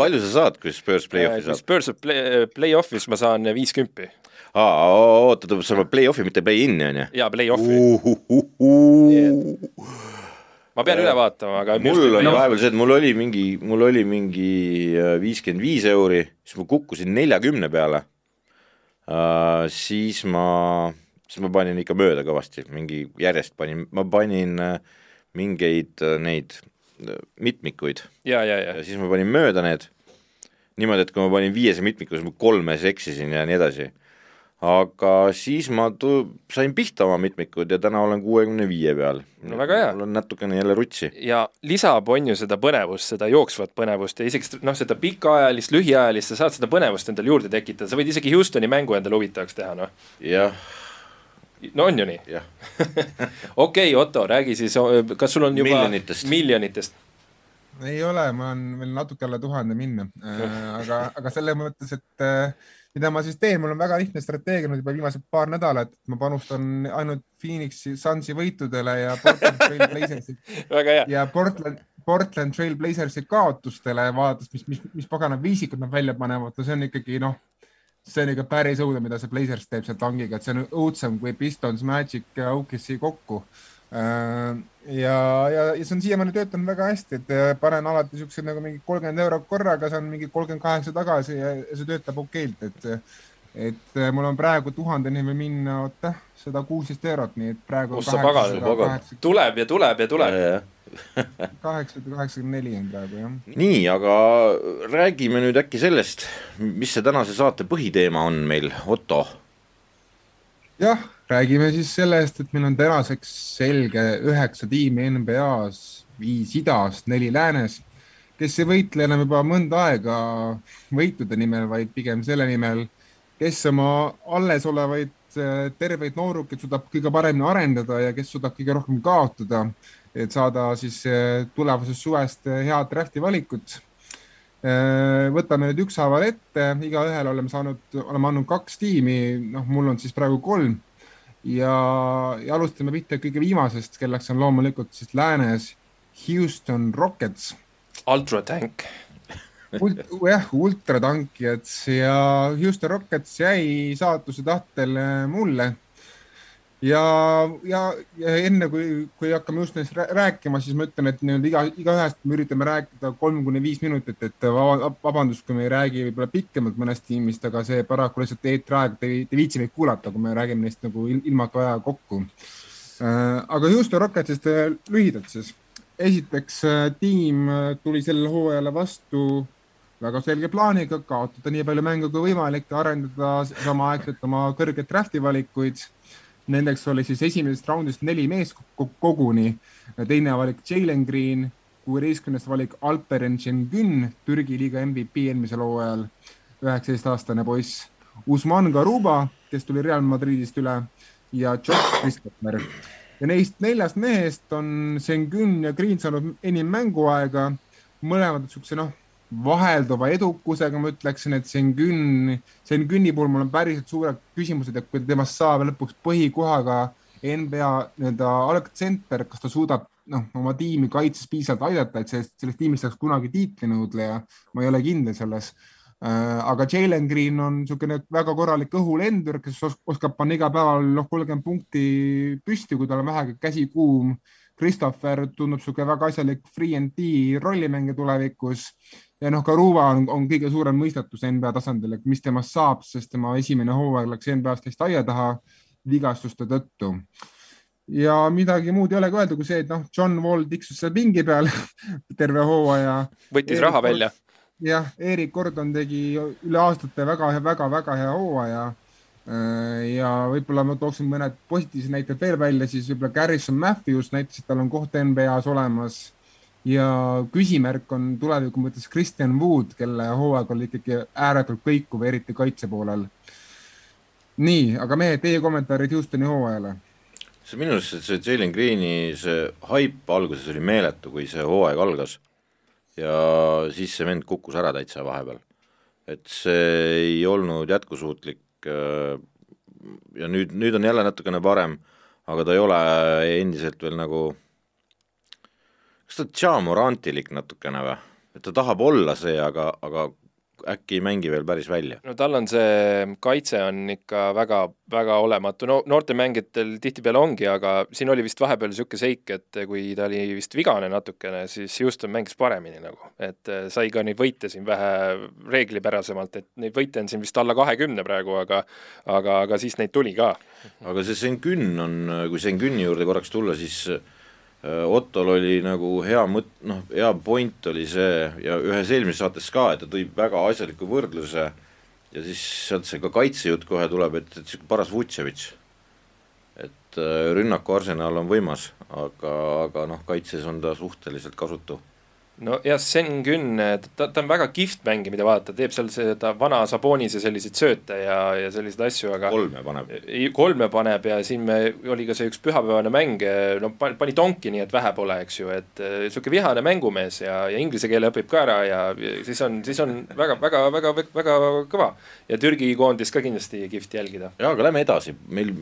palju sa saad, kui Spurs play-off'i saab? Spurs play, play-off'is ma saan viis kümpi. Aa, oota, sa saad play-off'i, mitte play-in'i on ju? jaa, play-off'i ma pean üle vaatama, aga. mul oli vahepeal see, et mul oli mingi, mul oli mingi äh, viiskümmend viis euri, siis ma kukkusin neljakümne peale uh,, siis ma, siis ma panin ikka mööda kõvasti, mingi järjest panin, ma panin uh, mingeid neid mitmikuid. ja, ja, ja. ja siis ma panin mööda need, niimoodi, et kui ma panin viiese mitmiku, siis ma kolmes eksisin ja nii edasi aga siis ma tu-, sain pihta oma mitmikud ja täna olen kuuekümne viie peal. no väga hea. mul on natukene jälle rutsi. ja lisab, on ju, seda põnevust, seda jooksvat põnevust ja isegi noh, seda pikaajalist, lühiajalist, sa saad seda põnevust endale juurde tekitada, sa võid isegi Houstoni mängu endale huvitavaks teha, noh. jah. no on ju nii? [LAUGHS] okei, Otto, räägi siis, kas sul on juba miljonitest, miljonitest.? ei ole, ma olen veel natuke alla tuhande minna äh,, aga, aga selles mõttes, et äh, mida ma siis teen, mul on väga lihtne strateegia nüüd juba viimased paar nädalat, ma panustan ainult Phoenixi Sunsi võitudele ja Portland Trail Blazersi [LAUGHS] ja Portland, Portland Trail Blazersi kaotustele, vaadates, mis, mis, mis pagana viisikud nad välja panevad, no see on ikkagi noh, see on ikka päris õudne, mida see Blazers teeb seal tangiga, et see on õudsem kui Pistons, Magic ja OKC kokku ja, ja, ja see on siiamaani töötanud väga hästi, et äh, panen alati siukse nagu mingi kolmkümmend eurot korraga, saan mingi kolmkümmend kaheksa tagasi ja see töötab okeilt, et, et äh, mul on praegu tuhandeni või minna, oota, sada kuusteist eurot, nii et praegu. kus sa pagan, tuleb ja tuleb ja tuleb. [LAUGHS] kaheksasada kaheksakümmend neli on praegu jah. nii, aga räägime nüüd äkki sellest, mis see tänase saate põhiteema on meil, Otto. jah räägime siis sellest, et meil on tänaseks selge üheksa tiimi NBA-s, viis idast, neli läänes, kes ei võitle enam juba mõnda aega võitude nimel, vaid pigem selle nimel, kes oma allesolevaid äh, terveid noorukeid suudab kõige paremini arendada ja kes suudab kõige rohkem kaotada, et saada siis äh, tulevasest suvest äh, head draft'i valikut. Võtame nüüd ükshaaval ette, igaühel oleme saanud, oleme andnud kaks tiimi, noh, mul on siis praegu kolm ja, ja alustame pihta kõige viimasest, kelleks on loomulikult siis läänes Houston Rockets. ultratank. Ult, jah, ultratankijad ja Houston Rockets jäi saatuse tahtel mulle ja, ja, ja enne kui, kui hakkame just neist rääkima, siis ma ütlen, et nii-öelda iga, igaühest me üritame rääkida kolm kuni viis minutit, et vabandust, kui me ei räägi võib-olla pikemalt mõnest tiimist, aga see paraku lihtsalt eetriaeg, te ei viitsi meid kuulata, kui me räägime neist nagu ilmaka aja kokku. Äh, aga Houston Rocketsist äh, lühidalt siis. esiteks äh, tiim tuli sellele hooajale vastu väga selge plaaniga kaotada nii palju mänge kui võimalik, arendada samaaegselt oma kõrgeid draft'i valikuid Nendeks oli siis esimesest raundist neli meest koguni. teine valik Jalen Green, kuueteistkümnes valik Alperen Şengün, Türgi liiga MVP eelmisel hooajal, üheksateistaastane poiss. Usman Garuba, kes tuli Real Madridist üle ja Josh Christopher. ja neist neljast mehest on Şengün ja Green saanud enim mänguaega. mõlemad siukse noh vahelduva edukusega, ma ütleksin, et Sengun, Senguni puhul mul on päriselt suured küsimused, et kui temast saab lõpuks põhikohaga NBA nii-öelda algtsenter, kas ta suudab noh, oma tiimi kaitses piisavalt aidata, et sellest, sellest tiimist saaks kunagi tiitlinõudleja, ma ei ole kindel selles äh, aga Jalen Green on niisugune väga korralik õhulendur, kes oskab panna iga päeval noh, kolmkümmend punkti püsti, kui tal on vähegi käsi kuum. Christopher tundub niisugune väga asjalik free and D rollimängija tulevikus ja noh, Karuva on, on kõige suurem mõistatus NBA tasandil, et mis temast saab, sest tema esimene hooaeg läks NBA-st täiesti aia taha vigastuste tõttu. ja midagi muud ei olegi öelda kui see, et noh, John Wall tiksus seal pingi peal [LAUGHS] terve hooaja. võttis Erik raha välja. jah, Erik Gordon tegi üle aastate väga-väga-väga hea hooaja ja võib-olla ma tooksin mõned positiivsed näited veel välja, siis võib-olla Garrison Matthews näitas, et tal on koht NBA-s olemas ja küsimärk on tuleviku mõttes Christian Wood, kelle hooaeg oli ikkagi ääretult kõikuv, eriti kaitse poolel. nii, aga mehed, teie kommentaarid Houstoni hooajale? see minu arust see Jalen Greeni see haip alguses oli meeletu, kui see hooaeg algas ja siis see vend kukkus ära täitsa vahepeal. et see ei olnud jätkusuutlik äh, ja nüüd, nüüd on jälle natukene parem, aga ta ei ole endiselt veel nagu, kas ta Jamorantilik natukene või? et ta tahab olla see, aga, aga äkki ei mängi veel päris välja. no tal on see kaitse on ikka väga, väga olematu, no noorte mängijatel tihtipeale ongi, aga siin oli vist vahepeal niisugune seik, et kui ta oli vist vigane natukene, siis Houston mängis paremini nagu, et äh, sai ka neid võite siin vähe reeglipärasemalt, et neid võite on siin vist alla kahekümne praegu, aga aga, aga siis neid tuli ka. aga see Sengun on, kui Senguni juurde korraks tulla, siis Äh, Ottol oli nagu hea mõt-, noh, hea point oli see ja ühes eelmises saates ka, et ta tõi väga asjaliku võrdluse ja siis sealt see ka kaitsejutt kohe tuleb, et, et niisugune paras Vutševitš. et äh, rünnaku arsenal on võimas, aga, aga noh, kaitses on ta suhteliselt kasutu no jah, Sen Gün, ta, ta on väga kihvt mängija, mida vaadata, teeb seal seda vana Sabonise selliseid sööte ja, ja selliseid asju, aga kolme paneb. kolme paneb ja siin me, oli ka see üks pühapäevane mäng, no pani tonki, nii et vähe pole, eks ju, et niisugune vihane mängumees ja, ja inglise keele õpib ka ära ja siis on, siis on väga, väga, väga, väga kõva. ja Türgi koondist ka kindlasti kihvt jälgida. jaa, aga lähme edasi, meil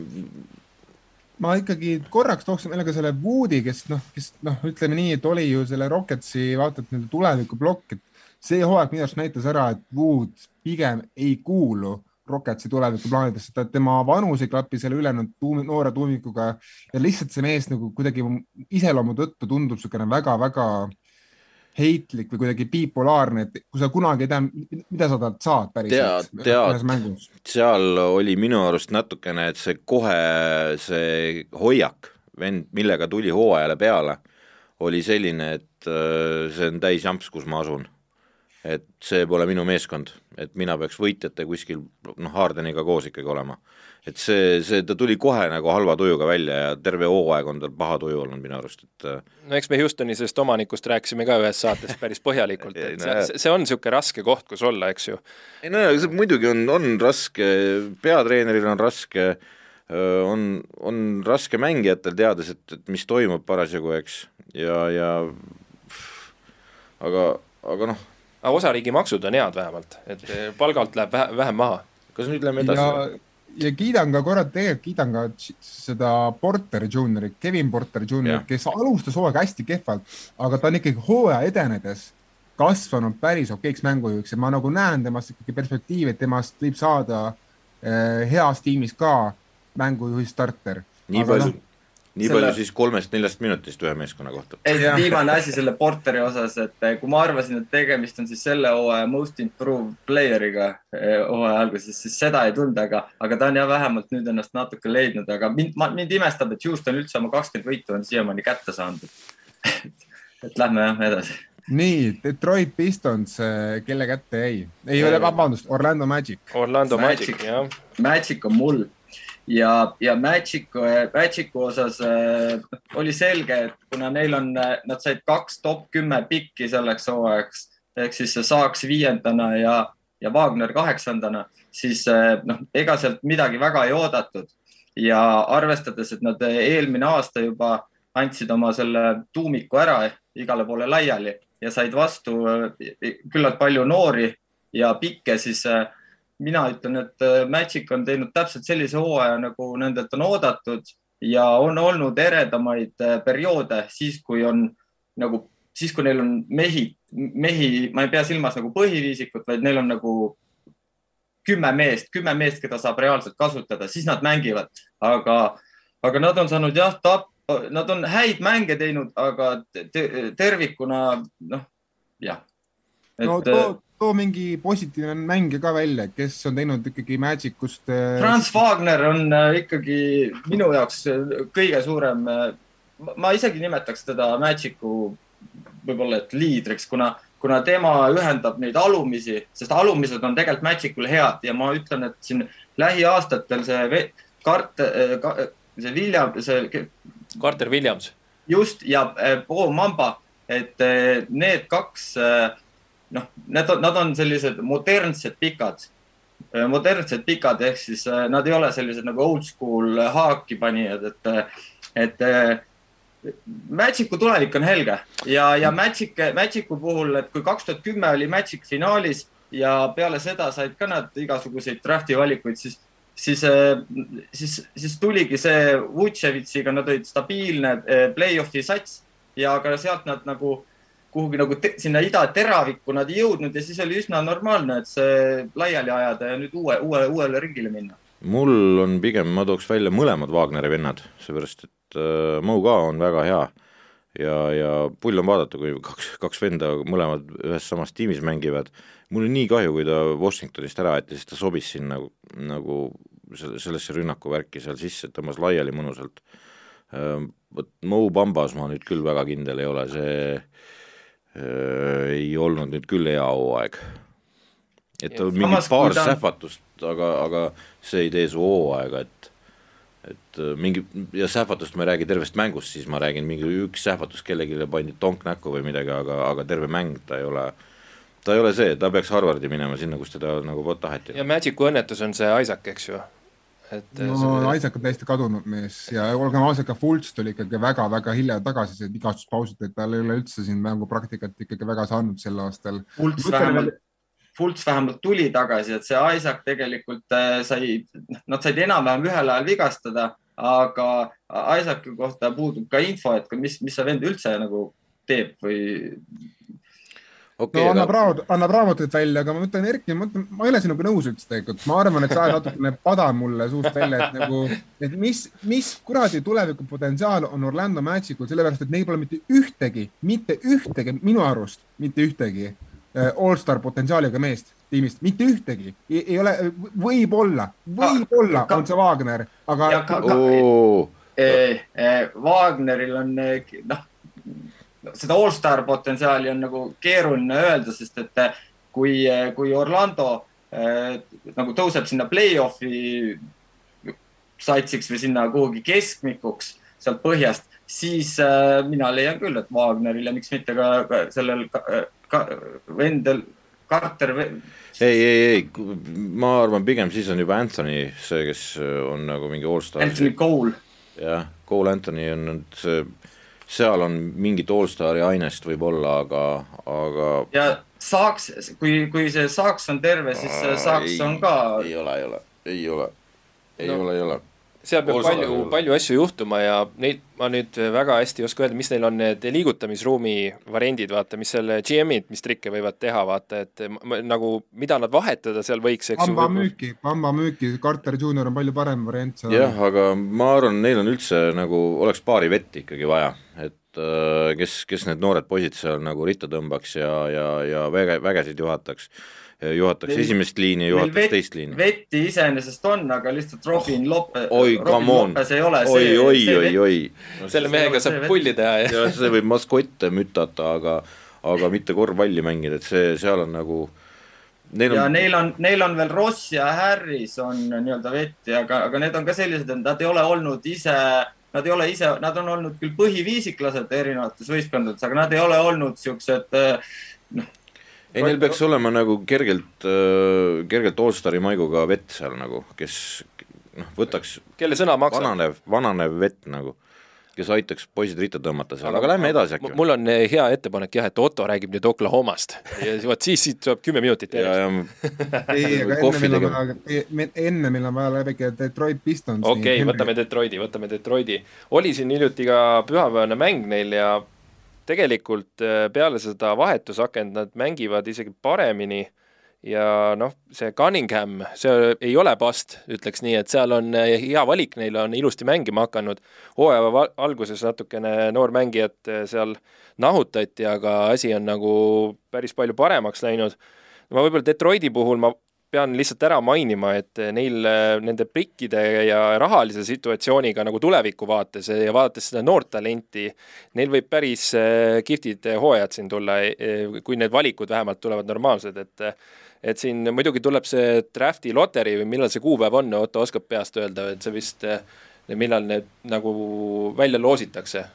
ma ikkagi korraks tooksin meile ka selle Woodi, kes noh, kes noh, ütleme nii, et oli ju selle Rocketsi vaata et nii-öelda tulevikuplokk, et see hooaeg minu arust näitas ära, et Wood pigem ei kuulu Rocketsi tulevikuplaanidesse, ta, tema vanus ei klapi selle ülejäänud tuum, noore tuumikuga. Ja lihtsalt see mees nagu kuidagi iseloomu tõttu tundub niisugune väga-väga heitlik või kuidagi bipolaarne, et kui sa kunagi ei tea, mida sa talt saad päriselt tead, tead, seal oli minu arust natukene, et see kohe, see hoiak, vend, millega tuli hooajale peale, oli selline, et äh, see on täis jamps, kus ma asun. et see pole minu meeskond, et mina peaks võitjate kuskil noh, Hardeniga koos ikkagi olema et see, see, ta tuli kohe nagu halva tujuga välja ja terve hooaeg on tal paha tuju olnud minu arust, et äh, no eks me Houstoni sellest omanikust rääkisime ka ühes saates päris põhjalikult, et [LAUGHS] see, see on niisugune raske koht, kus olla, eks ju. ei no see muidugi on, on raske, peatreeneril on raske, on, on raske mängijatel, teades, et, et mis toimub parasjagu, eks, ja, ja aga, aga noh. aga osariigi maksud on head vähemalt, et palgalt läheb vähe, vähem maha. kas nüüd läheme edasi? Ja kiidan ka korra, tegelikult kiidan ka seda Porter Juniori, Kevin Porter Junior, kes alustas hooaega hästi kehvalt, aga ta on ikkagi hooaja edenedes kasvanud päris okeiks mängujuhiks ja ma nagu näen temast ikkagi perspektiivi, et temast võib saada äh, heas tiimis ka mängujuhi starter. nii aga palju no,, nii selle... palju siis kolmest-neljast minutist ühe meeskonna kohta. ei, viimane asi selle Porteri osas, et eh, kui ma arvasin, et tegemist on siis selle hooaja most improved player'iga eh, hooaja alguses, siis seda ei tulnud, aga, aga ta on jah, vähemalt nüüd ennast natuke leidnud, aga mind, mind imestab, et Houston üldse oma kakskümmend võitu on siiamaani kätte saanud. [LAUGHS] et lähme jah edasi nii, Detroit Pistons, eh, kelle kätte jäi? ei ole, vabandust, Orlando Magic. Orlando Magic, Magic, jah. Magic on mul ja, ja Magicu, Magicu osas äh, oli selge, et kuna neil on, äh, nad said kaks top kümme pikki selleks hooajaks ehk siis saaks viiendana ja, ja Wagner kaheksandana, siis äh, noh, ega sealt midagi väga ei oodatud. Ja arvestades, et nad eelmine aasta juba andsid oma selle tuumiku ära igale poole laiali ja said vastu äh, küllalt palju noori ja pikke, siis äh, mina ütlen, et äh, Magic on teinud täpselt sellise hooaja, nagu nendelt on oodatud ja on olnud eredamaid äh, perioode siis, kui on nagu, siis kui neil on mehi, mehi, ma ei pea silmas nagu põhiviisikut, vaid neil on nagu kümme meest, kümme meest, keda saab reaalselt kasutada, siis nad mängivad, aga, aga nad on saanud jah, tap-, nad on häid mänge teinud, aga te, tervikuna noh, jah. no too, too mingi positiivne mängija ka välja, kes on teinud ikkagi Magicust. Äh, Franz Wagner on äh, ikkagi minu jaoks äh, kõige suurem, ma isegi nimetaks teda Magicu võib-olla, et liidriks, kuna kuna tema ühendab neid alumisi, sest alumised on tegelikult Magicul head ja ma ütlen, et siin lähiaastatel see Kart- ka,, see William, see. Carter Williams. just ja Bo Mamba, et need kaks, noh, need nad on sellised modernsed pikad modernsed pikad ehk siis nad ei ole sellised nagu old school haakipanijad, et, et Magicu tulevik on helge. Ja, ja Magic, Magicu puhul, et kui kaks tuhat kümme oli Magic finaalis ja peale seda said ka nad igasuguseid draft'i valikuid, siis, siis, siis, siis tuligi see Vutševitsiga, nad olid stabiilne play-off'i sats. Ja ka sealt nad nagu kuhugi nagu te, sinna ida teravikku nad ei jõudnud ja siis oli üsna normaalne, et see laiali ajada ja nüüd uue, uue, uuele ringile minna. mul on pigem, ma tooks välja mõlemad Wagneri vennad, seepärast et äh, Mo ka on väga hea ja, ja pull on vaadata, kui kaks, kaks venda mõlemad ühes samas tiimis mängivad. mul on nii kahju, kui ta Washingtonist ära aeti, sest ta sobis siin nagu, nagu sellesse rünnakuvärki seal sisse, tõmbas laiali mõnusalt. Äh, vot Mo Bambas ma nüüd küll väga kindel ei ole, see ei olnud nüüd küll hea hooaeg. et ta mingi paar ta... sähvatust, aga, aga see ei tee su hooaega, et et äh, mingi ja sähvatust ma ei räägi tervest mängust, siis ma räägin mingi üks sähvatus kellelegi pandi tonk näkku või midagi, aga, aga terve mäng ta ei ole, ta ei ole see, ta peaks Harvardi minema sinna, kus teda nagu taheti. ja Magicu õnnetus on see Isaac, eks ju? Et no see... Isaac on täiesti kadunud mees ja olgem ausad, ka Fultz tuli ikkagi väga-väga hilja tagasi, see vigastuspausilt, et tal ei ole üldse siin mängupraktikat ikkagi väga saanud sel aastal. Fultz vähemalt Fultz vähemalt tuli tagasi, et see Isaac tegelikult äh, sai, nad said enam-vähem ühel ajal vigastada, aga Isaaci kohta puudub ka info, et mis, mis see vend üldse nagu teeb või okay,. no annab aga... raamat, annab raamatuid välja, aga ma mõtlen, Erki, ma mõtlen, ma ei ole sinuga nõus üldse tegelikult, ma arvan, et sa ajad natukene pada mulle suust välja, et nagu, et mis, mis kuradi tulevikupotentsiaal on Orlando Magicul, sellepärast et neil pole mitte ühtegi, mitte ühtegi, minu arust mitte ühtegi Äh, allstar potentsiaaliga meest tiimist, mitte ühtegi, ei ole, võib-olla, võib-olla on see Wagner, aga. Oh. Eh, eh, Wagneril on noh, seda allstar potentsiaali on nagu keeruline öelda, sest et eh, kui, kui Orlando eh, nagu tõuseb sinna play-off'i satsiks või sinna kuhugi keskmikuks sealt põhjast, siis äh, mina leian küll, et Wagneril ja miks mitte ka, ka sellel ka, ka, vendel, Carter. ei, ei, ei, ma arvan, pigem siis on juba Anthony see, kes on nagu mingi allstar. Anthony Cole. jah, Cole Anthony on nüüd see, seal on mingit allstari ainest võib-olla, aga, aga. ja saaks, kui, kui see saaks on terve, siis saaks ei, on ka. ei ole, ei ole, ei ole, ei no. ole, ei ole seal peab Olsa, palju, palju asju juhtuma ja neid ma nüüd väga hästi ei oska öelda, mis neil on need liigutamisruumi variandid, vaata, mis seal GM-id, mis trikke võivad teha, vaata, et nagu mida nad vahetada seal võiks, eks ju. müüki, Bamba müüki, Carter Junior on palju parem variant. jah, aga ma arvan, neil on üldse nagu, oleks paari vett ikkagi vaja, et äh, kes, kes need noored poisid seal nagu ritta tõmbaks ja, ja, ja väge, vägesid juhataks juhataks neil, esimest liini, juhataks teist liini. vetti iseenesest on, aga lihtsalt Robin Lope, oi, Robin Lopes ei ole oi, see. oi, oi, oi, oi. No, selle mehega saab pulli teha ja. ja see võib maskotte mütata, aga, aga mitte korvpalli mängida, et see, seal on nagu Neil on... ja neil on, neil on veel Ross ja Harris on nii-öelda vetti, aga, aga need on ka sellised, et nad ei ole olnud ise, nad ei ole ise, nad on olnud küll põhiviisiklased erinevates võistkondades, aga nad ei ole olnud siuksed noh ei, neil peaks olema nagu kergelt kergelt allstari maiguga vett seal nagu, kes noh, võtaks kelle sõna maksab? vananev, vananev vett nagu, kes aitaks poisid ritta tõmmata seal, aga lähme edasi äkki. mul on eh, hea ettepanek jah, et Otto räägib nüüd Oklahomast ja vot siis siit tuleb kümme minutit järjest. ei, aga enne meil on vaja, enne meil on vaja läbi käia Detroit Pistons. okei okay,, võtame Detroiti, võtame Detroiti. oli siin hiljuti ka pühapäevane mäng neil ja tegelikult äh, peale seda vahetusakent nad mängivad isegi paremini ja noh, see Cunningham, see ei ole past, ütleks nii, et seal on äh, hea valik, neil on ilusti mängima hakanud. hooaja alguses natukene noormängijat äh, seal nahutati, aga asi on nagu päris palju paremaks läinud. ma võib-olla Detroiti puhul ma pean lihtsalt ära mainima, et neil nende prikkide ja rahalise situatsiooniga nagu tuleviku vaates ja vaadates seda noort talenti, neil võib päris kihvtid hooajad siin tulla, kui need valikud vähemalt tulevad normaalsed, et et siin muidugi tuleb see draft'i loteri või millal see kuupäev on, Otto oskab peast öelda, et see vist, millal need nagu välja loositakse?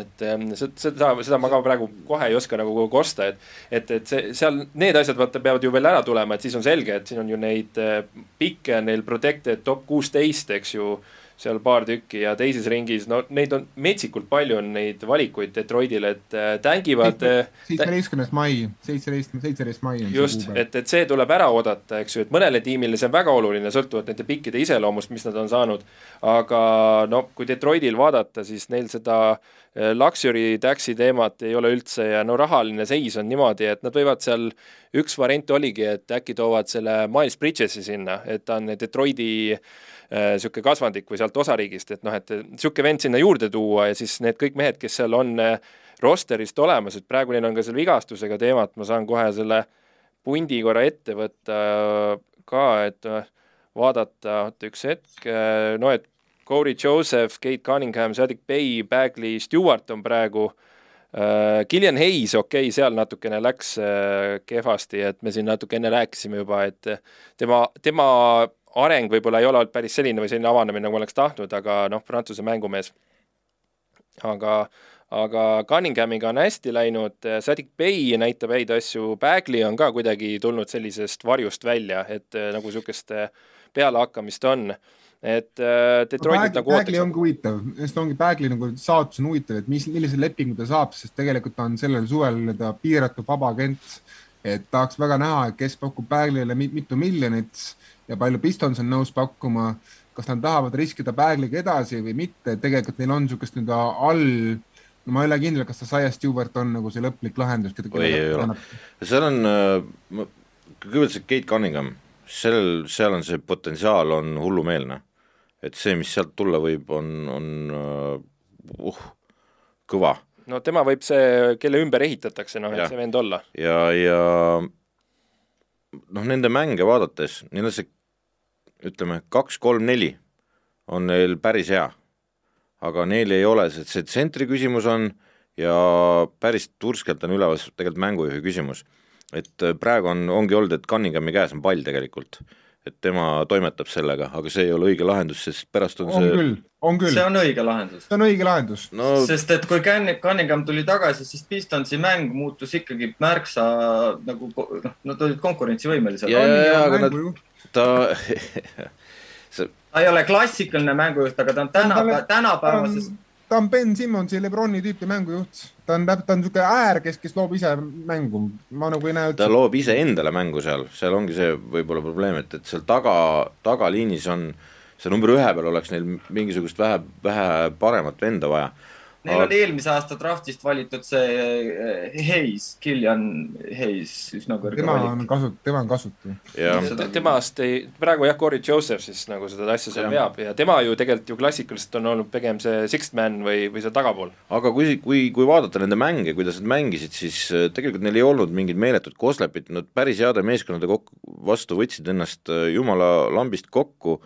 Et ähm, seda, seda ma ka praegu kohe ei oska nagu kosta, et, et, et see seal need asjad vaata peavad ju veel ära tulema, et siis on selge, et siin on ju neid äh, pikke neil protected top kuusteist, eks ju seal paar tükki ja teises ringis, no neid on metsikult palju on neid valikuid Detroitil, et äh, tängivad. Äh, seitsmeteistkümnes mai, seitseteist, seitseteist mai just, et, et see tuleb ära oodata, eks ju, et mõnele tiimile see on väga oluline, sõltuvalt nende pikkide iseloomust, mis nad on saanud. aga no kui Detroitil vaadata, siis neil seda luxury tax'i teemat ei ole üldse ja no rahaline seis on niimoodi, et nad võivad seal, üks variant oligi, et äkki toovad selle Miles Bridges'i sinna, et ta on Detroiti niisugune äh, kasvandik või sealt osariigist, et noh, et niisugune vend sinna juurde tuua ja siis need kõik mehed, kes seal on äh, rosterist olemas, et praegu neil on ka selle vigastusega teemat, ma saan kohe selle pundi korra ette võtta ka, et äh, vaadata, oota üks hetk, no et Corey Joseph, Kate Cunningham, Sadik Bay, Bagley, Stewart on praegu Uh, Killian Hayes, okei okay,, seal natukene läks uh, kehvasti, et me siin natuke enne rääkisime juba, et tema, tema areng võib-olla ei ole olnud päris selline või selline avanemine, nagu oleks tahtnud, aga noh, Prantsuse mängumees. aga, aga Cunninghamiga on hästi läinud, Sadik Bey näitab häid asju, Bagley on ka kuidagi tulnud sellisest varjust välja, et nagu niisugust eh, pealehakkamist on et äh, Detroitit nagu ootakse. Bagley ongi huvitav, sest ongi Bagley nagu saatus on huvitav, et mis, millise lepingu ta saab, sest tegelikult on sellel suvel ta piiratud vaba agent. et tahaks väga näha, et kes pakub Bagley'le mitu miljonit ja palju Pistons on nõus pakkuma, kas nad tahavad riskida Bagliga edasi või mitte, tegelikult neil on niisugust nii-öelda all, no ma ei ole kindel, kas see Saia Stewart on nagu see lõplik lahendus. oi, ei ole, seal on äh,, kõigepealt see Kate Cunningham, sellel, seal on see potentsiaal on hullumeelne. et see, mis sealt tulla võib, on, on uh, uh, kõva. no tema võib see, kelle ümber ehitatakse, noh, et see vend olla. ja, ja noh, nende mänge vaadates, neil on see ütleme, kaks-kolm-neli on neil päris hea. aga neil ei ole, see, see tsentri küsimus on ja päris turskelt on üleval tegelikult mängujuhi küsimus. Et äh, praegu on, ongi olnud, et Cunninghami käes on pall tegelikult et tema toimetab sellega, aga see ei ole õige lahendus, sest pärast on, on see. küll, on küll. see on õige lahendus. see on õige lahendus no.... sest et kui Cunningham tuli tagasi, siis Pistonsi mäng muutus ikkagi märksa nagu noh, nad olid konkurentsivõimelised. ja, ja, ja, aga nad, ta [LAUGHS] see... ta ei ole klassikaline mängujuht, aga ta on tänapäeva, tänapäevases ta on Ben Simmonsi, Lebroni tüüpi mängujuht, ta on, ta on niisugune äär, kes, kes loob ise mängu, ma nagu ei näe üldse. ta loob ise endale mängu seal, seal ongi see võib-olla probleem, et, et seal taga, tagaliinis on, see number ühe peal oleks neil mingisugust vähe, vähe paremat venda vaja Neil oli eelmise aasta draftist valitud see eh, Hayes, Killian Hayes, üsna kõrge tema valik. on kasut-, tema on kasutu. temast ei, praegu jah, Corey Joseph siis nagu seda asja seal veab ja tema ju tegelikult ju klassikaliselt on olnud pigem see sixth man või, või seal tagapool. aga kui, kui, kui vaadata nende mänge, kuidas nad mängisid, siis äh, tegelikult neil ei olnud mingit meeletut koslepit, nad päris heade meeskondade kokku, vastu võtsid ennast äh, jumala lambist kokku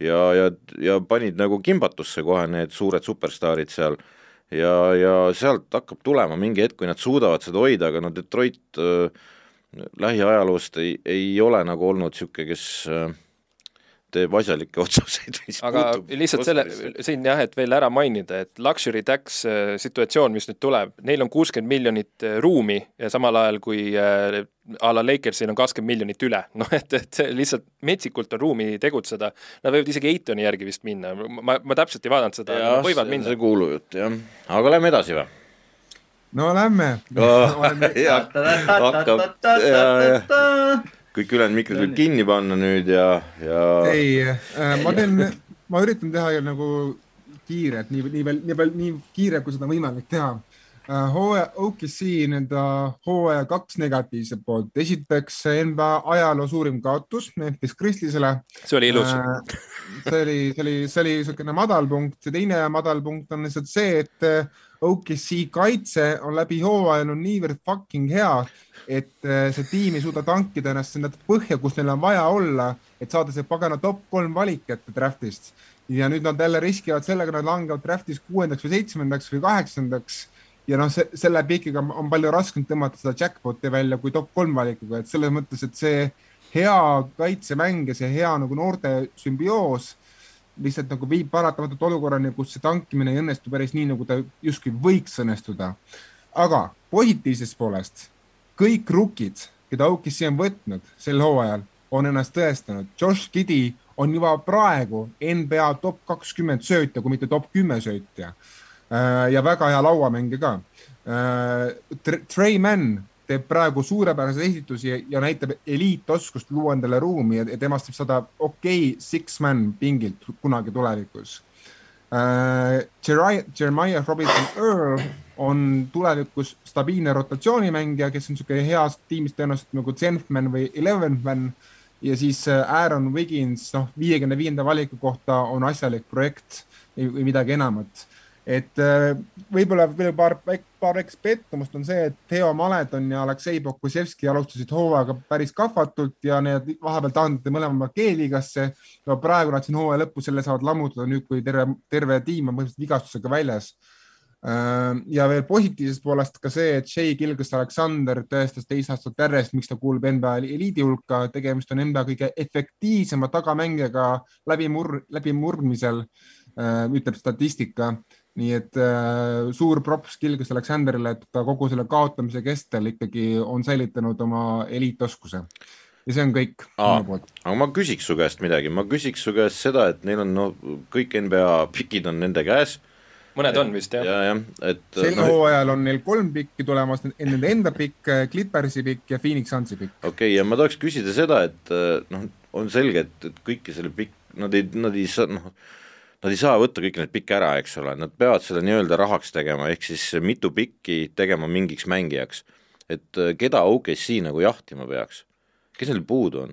ja, ja, ja panid nagu kimbatusse kohe need suured superstaarid seal ja, ja sealt hakkab tulema mingi hetk, kui nad suudavad seda hoida, aga no Detroit äh, lähiajaloost ei, ei ole nagu olnud niisugune, kes äh, teeb asjalikke [LAUGHS] otsuseid. aga lihtsalt selle, siin jah, et veel ära mainida, et luxury tax äh, situatsioon, mis nüüd tuleb, neil on kuuskümmend miljonit äh, ruumi ja samal ajal kui äh, a la Lakersil on kakskümmend miljonit üle, [LAUGHS] noh et, et lihtsalt metsikult on ruumi tegutseda. Nad võivad isegi Eitoni järgi vist minna, ma, ma täpselt ei vaadanud seda, võivad minna. see kuulujutt jah, aga lähme edasi või? no lähme [LAUGHS] oh,. hakkab, ja, ja kõik ülejäänud mikrid võib kinni panna nüüd ja, ja. ei äh,, ma teen, ma üritan teha nagu kiirelt, nii, nii veel, nii veel, nii kiire, kui seda võimalik teha Äh, hooaja, OKC nii-öelda hooaja kaks negatiivset poolt. esiteks NBA ajaloo suurim kaotus Memphis Grizzliesele. see oli ilus. see oli, see oli, see oli niisugune madalpunkt ja teine madalpunkt on lihtsalt see, et OKC kaitse on läbi hooaja olnud niivõrd fucking hea, et äh, see tiim ei suuda tankida ennast sinna põhja, kus neil on vaja olla, et saada see pagana top kolm valik ette draftist. ja nüüd nad jälle riskivad sellega, nad langevad draftist kuuendaks või seitsmendaks või kaheksandaks. ja noh, selle pikiga on palju raskem tõmmata seda jackpot'i välja kui top kolm valikuga, et selles mõttes, et see hea kaitsemäng ja see hea nagu noorte sümbioos lihtsalt nagu viib paratamatult olukorrani, kus see tankimine ei õnnestu päris nii, nagu ta justkui võiks õnnestuda. aga positiivsest poolest kõik rukid, keda OKC on võtnud sel hooajal, on ennast tõestanud. Josh Giddy on juba praegu NBA top kakskümmend söötja, kui mitte top kümme söötja. Äh, ja väga hea lauamängija ka. Äh, Trey Mann teeb praegu suurepäraseid esitusi ja näitab eliitoskust luua endale ruumi ja temast võib saada okei okay, six-man pingilt kunagi tulevikus äh,. Jeremiah Robinson Earl on tulevikus stabiilne rotatsioonimängija, kes on niisugune heas tiimis tõenäoliselt nagu tenth man või eleventh man ja siis äh, Aaron Wiggins, noh, viiekümne viienda valiku kohta on asjalik projekt või midagi enamat. Et äh, võib-olla veel paar, paar väikest pettumust on see, et Theo Maledon ja Aleksei Pokusevski alustasid hooaega päris kahvatult ja need vahepeal taandati mõlemad G-liigasse. praegu nad siin hooaja lõpus selle saavad lammutada nüüd, kui terve, terve tiim on põhimõtteliselt vigastusega väljas Äh, ja veel positiivsest poolest ka see, et Shea Gilgis Aleksander tõestas teist aastat järjest, miks ta kuulub NBA eliidi hulka, tegemist on NBA kõige efektiivsema tagamängijaga läbimur-, läbimurdmisel, äh, ütleb statistika. Nii et äh, suur props Gilgis Aleksanderile, et ta kogu selle kaotamise kestel ikkagi on säilitanud oma eliitoskuse ja see on kõik Aa, minu poolt. aga ma küsiks su käest midagi, ma küsiks su käest seda, et neil on no kõik NBA pikid on nende käes mõned on vist jah ja,. jah, et. sel no, hooajal on neil kolm pikki tulemas, nende enda pikk, Clippersi pikk ja Phoenix Sunsi pikk. okei okay,, ja ma tahaks küsida seda, et noh, on selge, et, et kõiki selle pikk, nad ei, nad ei saa, noh, nad ei saa võtta kõiki neid pikke ära, eks ole, nad peavad seda nii-öelda rahaks tegema, ehk siis mitu pikki tegema mingiks mängijaks. et keda OKC nagu jahtima peaks, kes neil puudu on?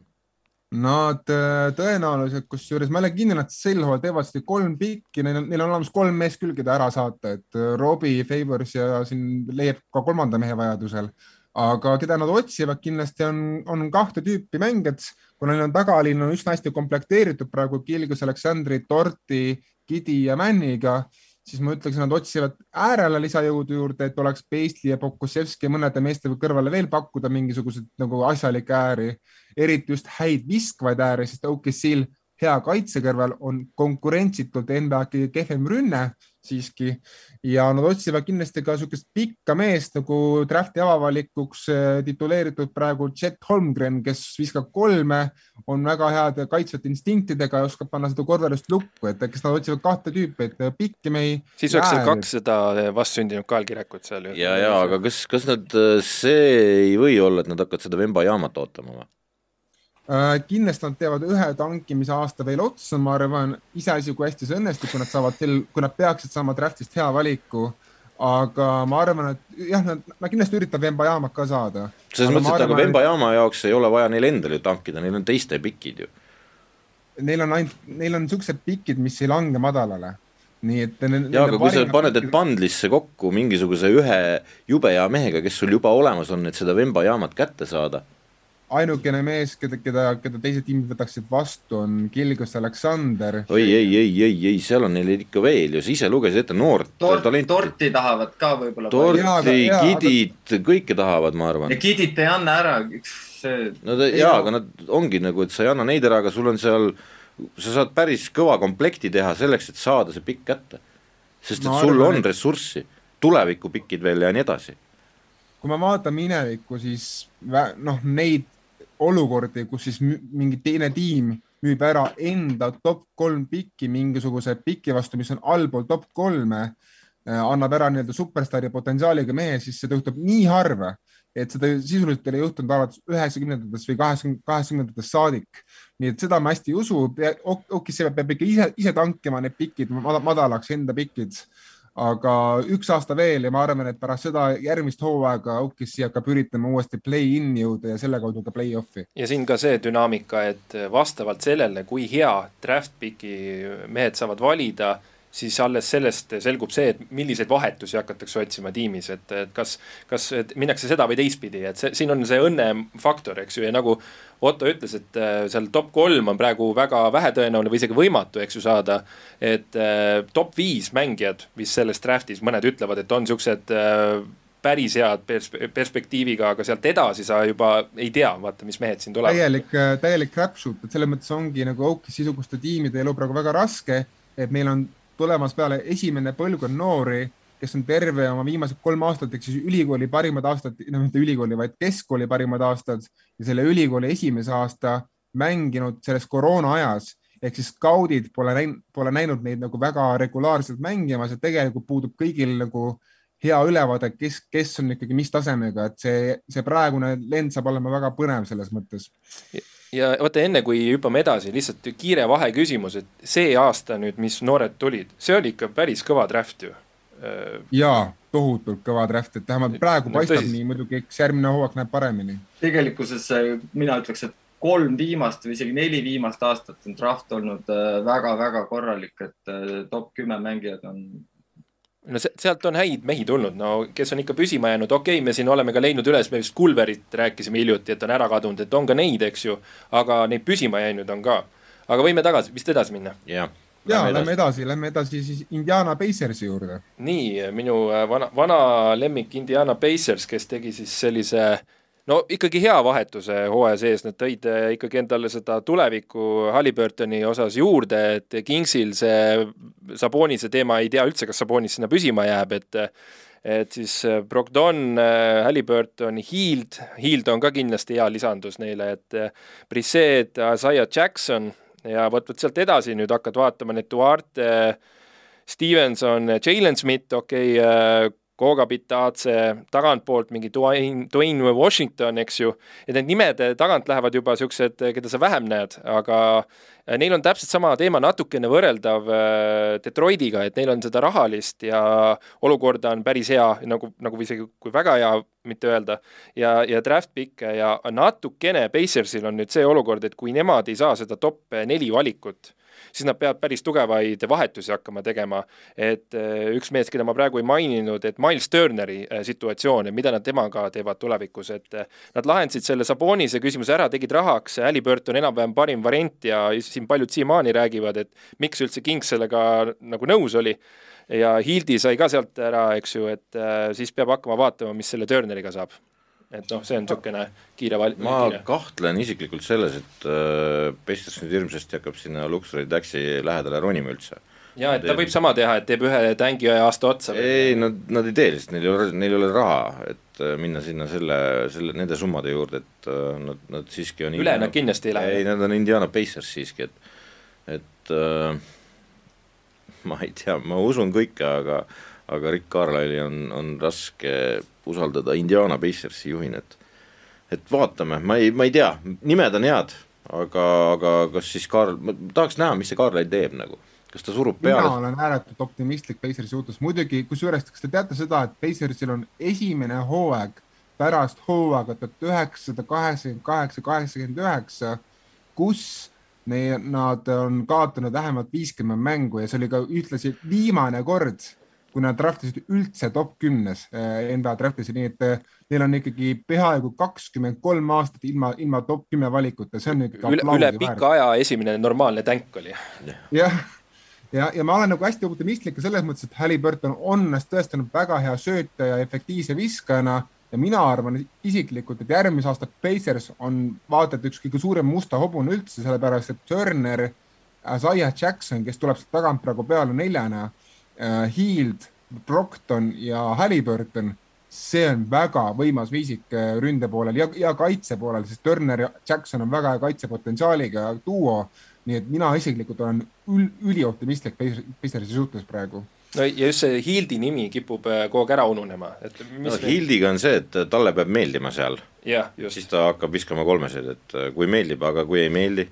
Nad äh, tõenäoliselt, kusjuures ma ei ole kindel, et sel hooajal teevad seda kolm pikki, neil on, neil on olemas kolm meest küll, keda ära saata, et äh, Robbie Favors ja siin leiab ka kolmanda mehe vajadusel. Aga keda nad otsivad kindlasti on, on kahte tüüpi mängijad, kuna neil on tagalinn on üsna hästi komplekteeritud praegu Kilgus, Aleksandri, Torti, Gidi ja Männiga siis ma ütleks, nad otsivad äärele lisajõudu juurde, et oleks Peistli ja Pokusevski mõnede meeste kõrvale veel pakkuda mingisuguseid nagu asjalikke ääri, eriti just häid viskvaid ääri, sest OKC-l hea kaitse kõrval on konkurentsitult NBA kõige kehvem rünne siiski ja nad otsivad kindlasti ka niisugust pikka meest nagu drafti avavalikuks eh, tituleeritud praegu Chet Holmgren, kes viskab kolme, on väga heade kaitsvate instinktidega ja oskab panna seda korralist lukku, et kes nad otsivad kahte tüüpi, et pikki mehi. siis oleks seal kaks seda vastsündinud kaelkirekut seal ju. ja, ja aga kas, kas nad, see ei või olla, et nad hakkavad seda Vemba jaamat ootama või? Äh, kindlasti nad teevad ühe tankimise aasta veel otsa, ma arvan, iseasi, kui hästi see õnnestub, kui nad saavad, kui nad peaksid saama draftist hea valiku. aga ma arvan, et jah, nad, nad kindlasti üritavad Vembajaama ka saada. selles mõttes, et aga Vembajaama jaoks ei ole vaja neil endal ju tankida, neil on teiste pikid ju. Neil on ainult, neil on siuksed pikid, mis ei lange madalale nii et. ja, aga kui sa paned need bundlisse kokku mingisuguse ühe jube hea mehega, kes sul juba olemas on, et seda Vemba jaamat kätte saada ainukene mees, keda, keda, keda teised tiimid võtaksid vastu, on Kilgus Aleksander. oi, ei, ei, ei, ei, seal on neil ikka veel ju, sa ise lugesid ette noort Tort, talenti. torti tahavad ka võib-olla. torti, Kidit aga..., kõike tahavad, ma arvan. ja Kidit ei anna ära, see. no ta, jaa, aga nad ongi nagu, et sa ei anna neid ära, aga sul on seal, sa saad päris kõva komplekti teha selleks, et saada see pikk kätte. sest et sul on ressurssi, tulevikupikid veel ja nii edasi kui ma vaatan minevikku, siis noh, neid olukordi, kus siis mingi teine tiim müüb ära enda top kolm piki mingisuguse piki vastu, mis on allpool top kolme, äh, annab ära nii-öelda superstaari potentsiaaliga mehe, siis seda juhtub nii harva, et seda sisuliselt ei ole juhtunud alates üheksakümnendatest või kaheksakümnendatest saadik. nii et seda ma hästi ei usu. okei, see peab ikka ise, ise tankima need pikid madalaks enda pikid aga üks aasta veel ja ma arvan, et pärast seda järgmist hooaega OKC hakkab üritama uuesti play-in'i jõuda ja selle kaudu ka play-off'i. ja siin ka see dünaamika, et vastavalt sellele, kui hea draft pick'i mehed saavad valida siis alles sellest selgub see, et milliseid vahetusi hakatakse otsima tiimis, et, et kas, kas et minnakse seda või teistpidi, et see, siin on see õnnefaktor, eks ju, ja nagu Otto ütles, et äh, seal top kolm on praegu väga vähetõenäoline või isegi võimatu, eks ju, saada. et äh, top viis mängijad vist selles draft'is, mõned ütlevad, et on siuksed äh, päris head pers perspektiiviga, aga sealt edasi sa juba ei tea, vaata, mis mehed siin tulevad. täielik, täielik crapshoot, et selles mõttes ongi nagu Oak'i-sisuguste tiimide elu praegu väga raske, et meil on tulemas peale esimene põlvkond noori, kes on terve oma viimased kolm aastat ehk siis ülikooli parimad aastad, no mitte ülikooli, vaid keskkooli parimad aastad ja selle ülikooli esimese aasta mänginud selles koroona ajas. Ehk siis skaudid pole näinud, pole näinud neid nagu väga regulaarselt mängimas ja tegelikult puudub kõigil nagu hea ülevaade, kes, kes on ikkagi mis tasemega, et see, see praegune lend saab olema väga põnev selles mõttes ja vaata, enne kui hüppame edasi, lihtsalt kiire vaheküsimus, et see aasta nüüd, mis noored tulid, see oli ikka päris kõva draft ju. ja tohutult kõva draft, et vähemalt praegu no, paistab tõsis. nii, muidugi eks järgmine hooaeg näeb paremini. tegelikkuses mina ütleks, et kolm viimast või isegi neli viimast aastat on draft olnud väga-väga korralik, et top kümme mängijad on no sealt on häid mehi tulnud, no kes on ikka püsima jäänud, okei okay,, me siin oleme ka leidnud üles, me vist Kulverit rääkisime hiljuti, et on ära kadunud, et on ka neid, eks ju, aga neid püsima jäänud on ka. aga võime tagasi, vist edasi minna? jah ja lähme edasi, lähme edasi siis Indiana Pacersi juurde. nii, minu äh, vana, vana lemmik Indiana Pacers, kes tegi siis sellise äh, no ikkagi hea vahetuse hooaja sees, nad tõid eh, ikkagi endale seda tulevikku Halliburtoni osas juurde, et Kingsil see Sabonise teema ei tea üldse, kas Sabonis sinna püsima jääb, et et siis eh, Brogdon, eh, Halliburton, Hiild, Hiild on ka kindlasti hea lisandus neile, et Brisset, Isaiah Jackson ja vot, vot sealt edasi nüüd hakkad vaatama need Duarte, Stevenson, Jalen Smith, okei okay,, Koga Pitaatse, tagantpoolt mingi Dwayne, Dwayne Washington, eks ju, et need nimed tagant lähevad juba siuksed, keda sa vähem näed, aga äh, neil on täpselt sama teema natukene võrreldav äh, Detroitiga, et neil on seda rahalist ja olukorda on päris hea, nagu, nagu isegi kui väga hea, mitte öelda, ja, ja draft pick'e ja natukene Pacersil on nüüd see olukord, et kui nemad ei saa seda top neli valikut siis nad peavad päris tugevaid vahetusi hakkama tegema. et eh, üks mees, keda ma praegu ei maininud, et Miles Turneri eh, situatsioon ja mida nad temaga teevad tulevikus, et eh, nad lahendasid selle Sabonise küsimuse ära, tegid rahaks, Halliburton enam-vähem parim variant ja siin paljud siiamaani räägivad, et miks üldse Kings sellega nagu nõus oli ja Hildi sai ka sealt ära, eks ju, et siis peab hakkama vaatama, mis selle Turneriga saab et noh, see on niisugune kiire val-. ma kiire. kahtlen isiklikult selles, et äh, Pesters nüüd hirmsasti hakkab sinna Luxury Taxi lähedale ronima üldse. ja et ta võib sama teha, et teeb ühe tängi ühe aasta otsa. ei, nad, nad ei tee lihtsalt, neil ei ole, neil ei ole raha, et äh, minna sinna selle, selle, nende summade juurde, et äh, nad, nad siiski on üle nad kindlasti ei lähe. ei, nad on Indiana Pacers siiski, et, et äh, ma ei tea, ma usun kõike, aga aga Rick Carlisle'i on, on raske usaldada Indiana Pacersi juhina, et et vaatame, ma ei, ma ei tea, nimed on head, aga, aga kas siis Karl, ma tahaks näha, mis see Carlisle teeb nagu. Kas ta surub peale? mina olen ääretult optimistlik Pacersi suhtes, muidugi kusjuures, kas te teate seda, et Pacersil on esimene hooaeg pärast hooaega tuhat üheksasada kaheksakümmend kaheksa, kaheksakümmend üheksa, kus ne, nad on kaotanud vähemalt viiskümmend mängu ja see oli ka ühtlasi viimane kord, kui nad draftisid üldse top kümnes eh, NBA draftis, nii et eh, neil on ikkagi peaaegu kakskümmend kolm aastat ilma, ilma top kümme valikuta, see on ikka üle, üle pika aja esimene normaalne tänk oli. jah, ja, ja ma olen nagu hästi optimistlik ka selles mõttes, et Halliburton on ennast tõestanud väga hea söötaja, efektiivse viskajana. Ja mina arvan isiklikult, et järgmise aasta Pacers on vaata et üks kõige suurem musta hobune üldse, sellepärast et Turner, Isaiah Jackson, kes tuleb sealt tagant praegu peale neljana äh, Hiild, Brockton ja Halliburton, see on väga võimas viisik äh, ründe poolel ja, ja kaitse poolel, sest Turner ja Jackson on väga hea kaitsepotentsiaaliga duo. nii et mina isiklikult olen ül, ülioptimistlik Pacersi suhtes praegu no ja just see Hildi nimi kipub äh, kogu aeg ära ununema, et mis no, Hildiga on see, et talle peab meeldima seal. siis ta hakkab viskama kolmeseid, et äh, kui meeldib, aga kui ei meeldi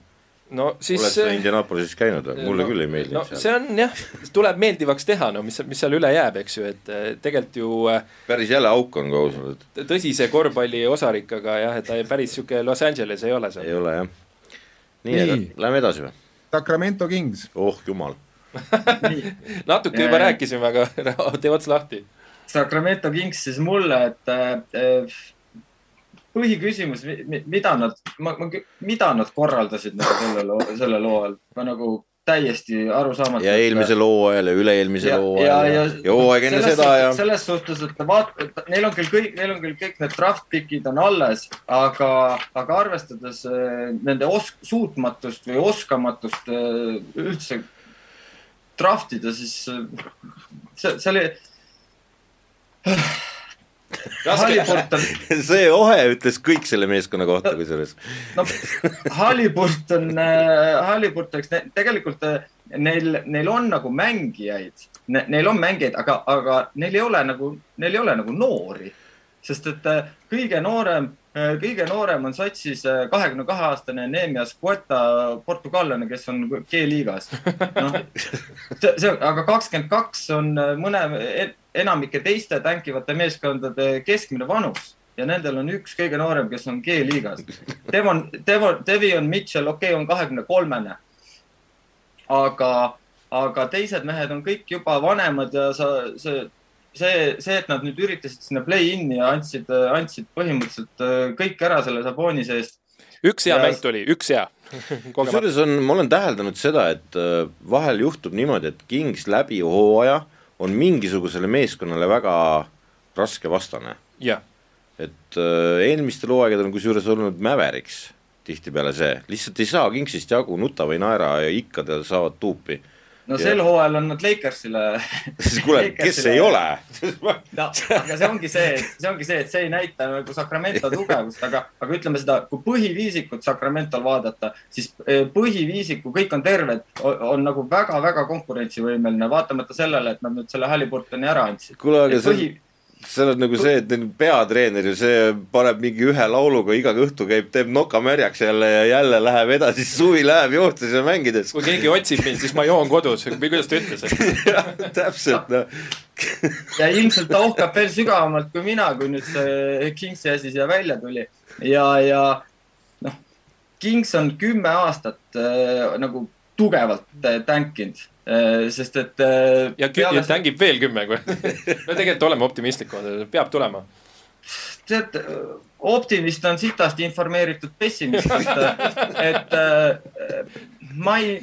no siis oled sa Indianapolises käinud või? mulle no, küll ei meeldi no, seal. see on jah, tuleb meeldivaks teha, no mis, mis seal üle jääb, eks ju, et eh, tegelikult ju eh, päris jälle auk on, kui aus olla, et tõsise korvpalli osarik, aga jah, et ta päris niisugune Los Angeles ei ole ei seal. ole jah. nii, Nii. aga lähme edasi või? Sacramento Kings, oh jumal. [LAUGHS] natuke juba ja. rääkisime, aga [LAUGHS] tee ots lahti. Sacramento Kings siis mulle, et äh, põhiküsimus, mida nad, ma, ma, mida nad korraldasid nagu sellel, sellel hooajal, ma nagu täiesti arusaamatu. ja eelmisel hooajal ja üle-eelmisel Ja- hooajal ja- ja, ja- hooaeg enne seda ja selles suhtes, et vaata, neil on küll kõik, neil on küll kõik need draft pick'id on alles, aga, aga arvestades äh, nende os-, suutmatust või oskamatust äh, üldse draft ida, siis äh, see, see oli. Halliburton, [LAUGHS] see Ohe ütles kõik selle meeskonna kohta kusjuures. no Halliburton äh,, Halliburton, eks tegelikult äh, neil, neil on nagu mängijaid ne,, neil on mängijaid, aga, aga neil ei ole nagu, neil ei ole nagu noori. sest et äh, kõige noorem, kõige noorem on satsis äh, kahekümne kahe aastane Neemias Cueta, portugallane, kes on G-liigas no,. see, see, aga kakskümmend kaks on äh, mõne, enamike teiste tänkivate meeskondade keskmine vanus ja nendel on üks kõige noorem, kes on G-liigas. Devon, Devon, Devion Mitchell, okei okay,, on kahekümne kolmene. aga, aga teised mehed on kõik juba vanemad ja sa, see, see, see, et nad nüüd üritasid sinna play-in'i ja andsid, andsid põhimõtteliselt äh, kõik ära selle Sabonise eest. üks hea Ja- mäng tuli, üks hea. [LAUGHS] kusjuures on, ma olen täheldanud seda, et äh, vahel juhtub niimoodi, et Kings läbi hooaja on mingisugusele meeskonnale väga raske vastane. jah, et äh, eelmistel hooaegadel on kusjuures olnud Mavericks tihtipeale see, lihtsalt ei saa Kingsist jagu, nuta või naera ja ikka ta saavad tuupi. No sel hooajal on nad Lakersile. [LAUGHS] kuule, kes ei ole? no aga see ongi see, see ongi see, et see ei näita nagu Sacramento [LAUGHS] tugevust, aga, aga ütleme seda, kui põhiviisikut Sacramentol vaadata, siis eh, põhiviisiku, kõik on terved, on nagu väga-väga konkurentsivõimeline, vaatamata sellele, et nad nüüd selle Halliburtoni ära andsid. kuule, aga see põhi, seal on nagu see, et neil peatreener ju see paneb mingi ühe lauluga iga õhtu käib, teeb noka märjaks jälle ja jälle läheb edasi, suvi läheb joostes ja mängides. kui keegi otsib mind, siis ma joon kodus või kuidas ta ütles, [LAUGHS] et täpselt, noh. ja ilmselt ta ohkab veel sügavamalt kui mina, kui nüüd see Kingsi asi siia välja tuli ja, ja noh, Kings on kümme aastat äh, nagu tugevalt äh, tänkinud äh,, sest et äh, ja, ja tängib veel kümme, kui [LAUGHS] no tegelikult oleme optimistlikumad, peab tulema. tead, optimist on sitast informeeritud pessimist, et, ma ei,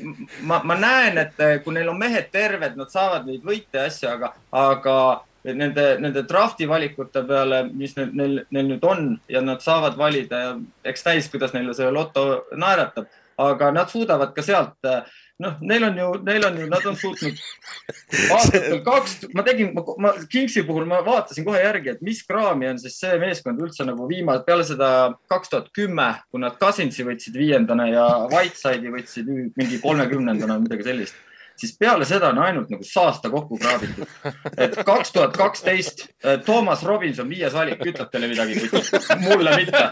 ma, ma näen, et kui neil on mehed terved, nad saavad neid võite ja asju, aga, aga nende, nende drafti valikute peale, mis neil, neil, neil nüüd on ja nad saavad valida ja eks näis, kuidas neile see loto naeratab, aga nad suudavad ka sealt noh, neil on ju, neil on ju, nad on suutnud [LAUGHS] aastatel kaks, ma tegin, ma Kingsi puhul ma vaatasin kohe järgi, et mis kraami on siis see meeskond üldse nagu viimase, peale seda kaks tuhat kümme, kui nad Cousinsi võtsid viiendana ja Whiteside'i võtsid mingi kolmekümnendana või midagi sellist siis peale seda on ainult nagu saasta kokku kraabitud. et kaks tuhat kaksteist Toomas Robinson viies valik, ütleb teile midagi? mulle mitte.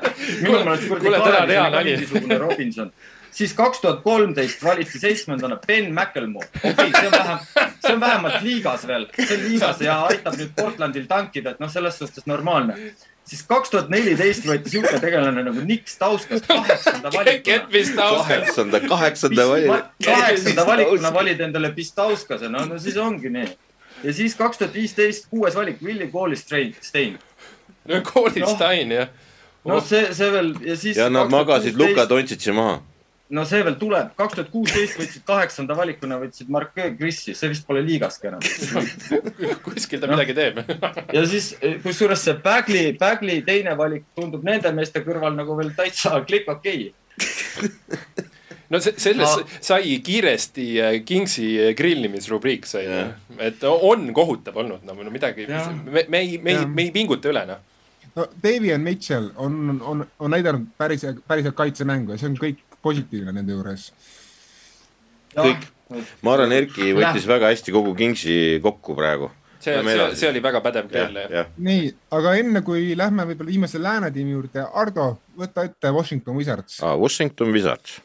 minu meelest Kuule, täna on nali. mingisugune Robinson siis kaks tuhat kolmteist valiti seitsmendana Ben McElmore. okei okay,, see on vähem, see on vähemalt liigas veel, see on liigas ja aitab nüüd Portlandil tankida, et noh, selles suhtes normaalne. siis kaks tuhat neliteist võeti sihuke tegelane nagu Nick Stauskas kaheksanda valikuna. Kaheksanda, kaheksanda vali-. kaheksanda valikuna valid endale Pistauskase, no, no siis ongi nii. ja siis kaks tuhat viisteist kuues valik, Willie Koolistein. no Koolistein jah. no see, see veel ja siis. ja nad magasid Luka. Dontšitši maha. No see veel tuleb, kaks tuhat kuusteist võtsid kaheksanda valikuna, võtsid Mark Krissi, see vist pole liigaski enam. [LAUGHS] kuskil ta midagi teeb. [LAUGHS] ja siis kusjuures see Bagley, Bagley teine valik tundub nende meeste kõrval nagu veel täitsa klikk okei okay. [LAUGHS] no se- sellest Ma- sai kiiresti äh, Kingsi grillimisrubriik sai Jah., et on kohutav olnud, no no midagi, Jah. me, me ei, me ei Jah., me ei pinguta üle noh. no Davian Mitchell on, on, on näidanud päris, päris head kaitsemängu ja see on kõik positiivne nende juures. kõik, ma arvan, Erki võttis väga hästi kogu Kingsi kokku praegu. see, see, see oli väga pädev grill jah. nii, aga enne kui lähme võib-olla viimase lääne tiimi juurde, Ardo, võta ette Washington Wizards. Washington Wizards.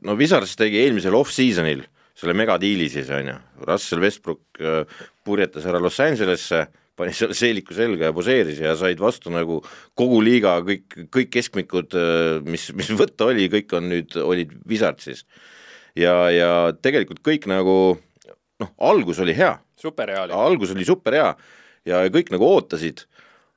no Wizards tegi eelmisel off-seasonil selle megadiili siis on ju, Russell Westbrook purjetas ära Los Angelesse, pani selle seeliku selga ja poseeris ja said vastu nagu kogu liiga kõik, kõik keskmikud, äh, mis, mis võtta oli, kõik on nüüd, olid Wizardsis. ja, ja tegelikult kõik nagu noh, algus oli hea. super hea oli. algus oli super hea ja kõik nagu ootasid,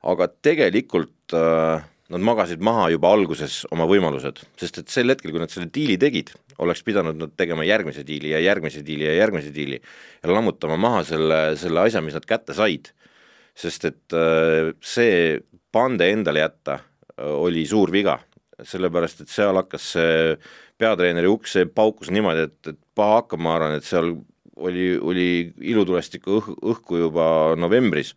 aga tegelikult äh, nad magasid maha juba alguses oma võimalused, sest et sel hetkel, kui nad selle diili tegid, oleks pidanud nad tegema järgmise diili ja järgmise diili ja järgmise diili ja lammutama maha selle, selle asja, mis nad kätte said. Sest et äh, see pande endale jätta äh, oli suur viga, sellepärast et seal hakkas see peatreeneri uks, see paukus niimoodi, et, et paha hakkab, ma arvan, et seal oli, oli ilutulestikku õh-, õhku juba novembris.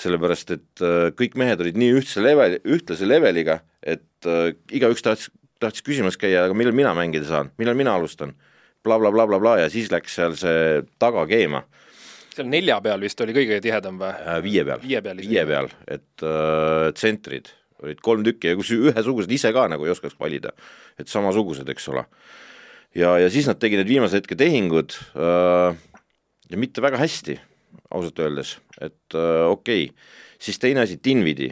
Sellepärast et äh, kõik mehed olid nii ühtse level, ühtlase leveliga, et äh, igaüks tahtis, tahtis küsimas käia, aga millal mina mängida saan, millal mina alustan? Bla, bla, blablabla bla, ja siis läks seal see taga keema. Seal nelja peal vist oli kõige tihedam või äh,? viie peal, viie peal, viie peal, et äh, tsentrid olid kolm tükki ja kus ühesugused ise ka nagu ei oskaks valida, et samasugused, eks ole. ja, ja siis nad tegid need viimase hetke tehingud äh, ja mitte väga hästi ausalt öeldes, et äh, okei okay., siis teine asi, Dinvidi,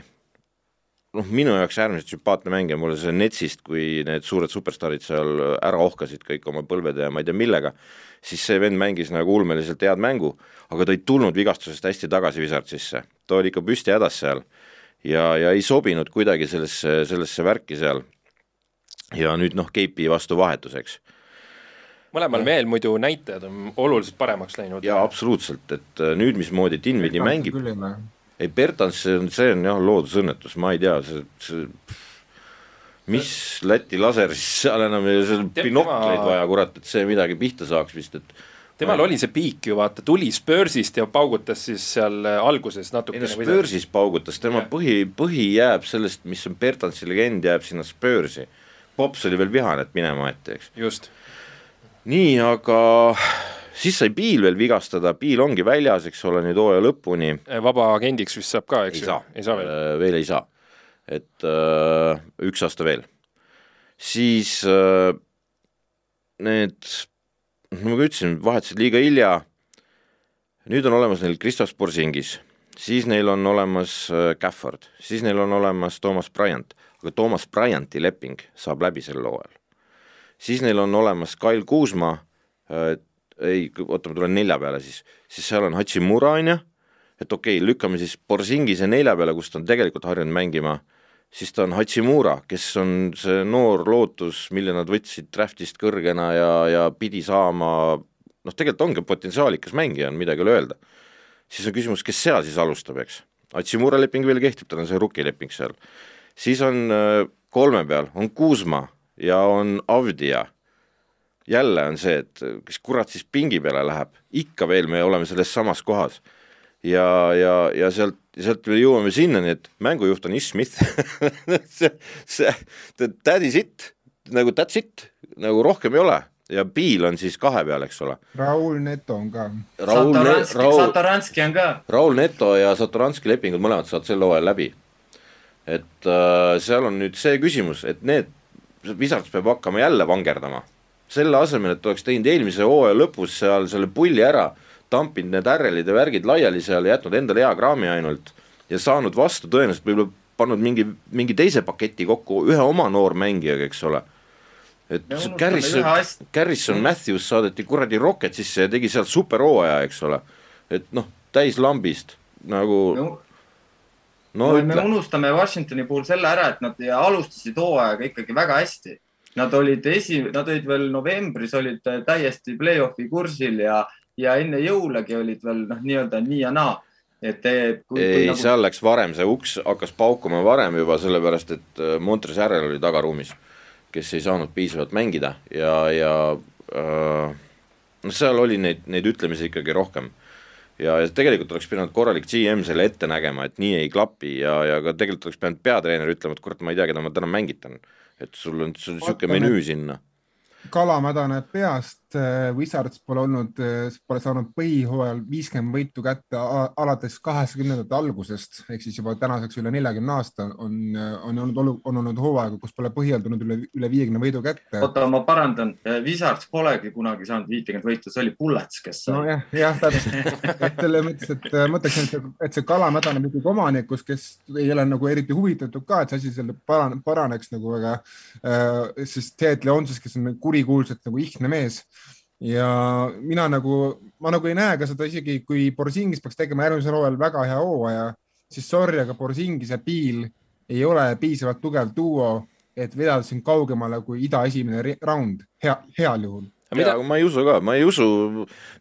noh, minu jaoks äärmiselt sümpaatne mängija, mulle see Netsist, kui need suured superstaarid seal ära ohkasid kõik oma põlvede ja ma ei tea millega, siis see vend mängis nagu ulmeliselt head mängu, aga ta ei tulnud vigastusest hästi tagasi Wizardsisse, ta oli ikka püsti hädas seal ja, ja ei sobinud kuidagi sellesse, sellesse värki seal. ja nüüd noh, Keipi vastu vahetuseks mõlemal mehel muidu näitajad on oluliselt paremaks läinud. jaa, absoluutselt, et nüüd mismoodi Dinvidi mängib, ei Bertans, see on, see on jah, loodusõnnetus, ma ei tea, see, see mis Läti laser siis seal enam, seal on binokleid vaja, kurat, et see midagi pihta saaks vist, et temal oli see piik ju vaata, tuli Spursist ja paugutas siis seal äh, alguses natukene. ei no Spursis paugutas, tema ja. põhi, põhi jääb sellest, mis on Bertansi legend, jääb sinna Spursi. Pops oli veel vihane, et minema aeti, eks. just nii, aga siis sai Piil veel vigastada, Piil ongi väljas, eks ole, nüüd hooaja lõpuni. vaba agendiks vist saab ka, eks ju? ei saa veel? Äh, veel ei saa, et öö, äh, üks aasta veel. siis öö, need, nagu ma ütlesin, vahetasid liiga hilja, nüüd on olemas neil Kristof Borsingis, siis neil on olemas Cafford, siis neil on olemas Toomas Bryant, aga Toomas Bryanti leping saab läbi sel hooajal siis neil on olemas Kail Kuusma ei, oota, ma tulen nelja peale siis, siis seal on Hachimura, on ju, et okei okay,, lükkame siis Borsingise nelja peale, kus ta on tegelikult harjunud mängima, siis ta on Hachimura, kes on see noor lootus, mille nad võtsid draftist kõrgena ja, ja pidi saama noh, tegelikult ongi potentsiaalikas mängija, on midagi ei ole öelda. siis on küsimus, kes seal siis alustab, eks. Hachimura leping veel kehtib, tal on see rookie leping seal. siis on äh, kolme peal, on Kuusma ja on Avdia. Jälle on see, et kes kurat siis pingi peale läheb, ikka veel me oleme selles samas kohas. ja, ja, ja sealt, sealt me jõuame sinnani, et mängujuht on Is Smith [LAUGHS] see, see, that is it, nagu that's it, nagu rohkem ei ole ja Piil on siis kahe peal, eks ole. Raul Neto on ka. Satoranski, Raul, Satoranski on ka. Raul Neto ja Satoranski lepingud mõlemad saavad sel hooajal läbi. et äh, seal on nüüd see küsimus, et need Wizards peab hakkama jälle vangerdama. Selle asemel, et oleks teinud eelmise hooaja lõpus seal selle pulli ära, tampinud need ärrelid ja värgid laiali seal ja jätnud endale hea kraami ainult ja saanud vastu tõenäoliselt võib-olla pannud mingi, mingi teise paketi kokku ühe oma noormängijaga, eks ole. et Garrison, Garrison Matthews saadeti kuradi Rocket sisse ja tegi sealt superhooaja, eks ole. et noh, täis lambist nagu no no, no me unustame Washingtoni puhul selle ära, et nad alustasid hooaega ikkagi väga hästi. Nad olid esi, nad olid veel novembris olid täiesti play-off'i kursil ja, ja enne jõulegi olid veel noh, nii-öelda nii ja naa et kui, ei, nagu... seal läks varem, see uks hakkas paukuma varem juba sellepärast, et äh, Montres Järel oli tagaruumis, kes ei saanud piisavalt mängida ja, ja äh, noh, seal oli neid, neid ütlemisi ikkagi rohkem ja, ja tegelikult oleks pidanud korralik GM selle ette nägema, et nii ei klapi ja, ja ka tegelikult oleks pidanud peatreener ütlema, et kurat, ma ei tea, keda ma täna mängitan. Et sul on, niisugune menüü sinna. kala mädaneb peast. Wizards pole olnud, pole saanud põhihooajal viiskümmend võitu kätte alates kaheksakümnendate algusest ehk siis juba tänaseks üle neljakümne aasta on, on olnud, on olnud hooaegu, kus pole põhjal tulnud üle, üle viiekümne võidu kätte. oota, ma parandan, Wizards polegi kunagi saanud viitekümmet võitu, see oli Bullets, kes sai. nojah, jah, täpselt, et selles mõttes, et ma ütleksin, et see, et see kala mädaneb ikkagi omanikust, kes ei ole nagu eriti huvitatud ka, et see asi selle paraneks nagu väga äh,, siis Ted Leonsis, kes on kurikuulsalt nagu ihne mees ja mina nagu, ma nagu ei näe ka seda isegi, kui Borsingis peaks tegema järgmisel hooajal väga hea hooaja, siis sorry, aga Borsingis ja Piil ei ole piisavalt tugev duo, et vedada sind kaugemale kui ida esimene round, hea, heal juhul mida... Ja, ma ei usu ka, ma ei usu,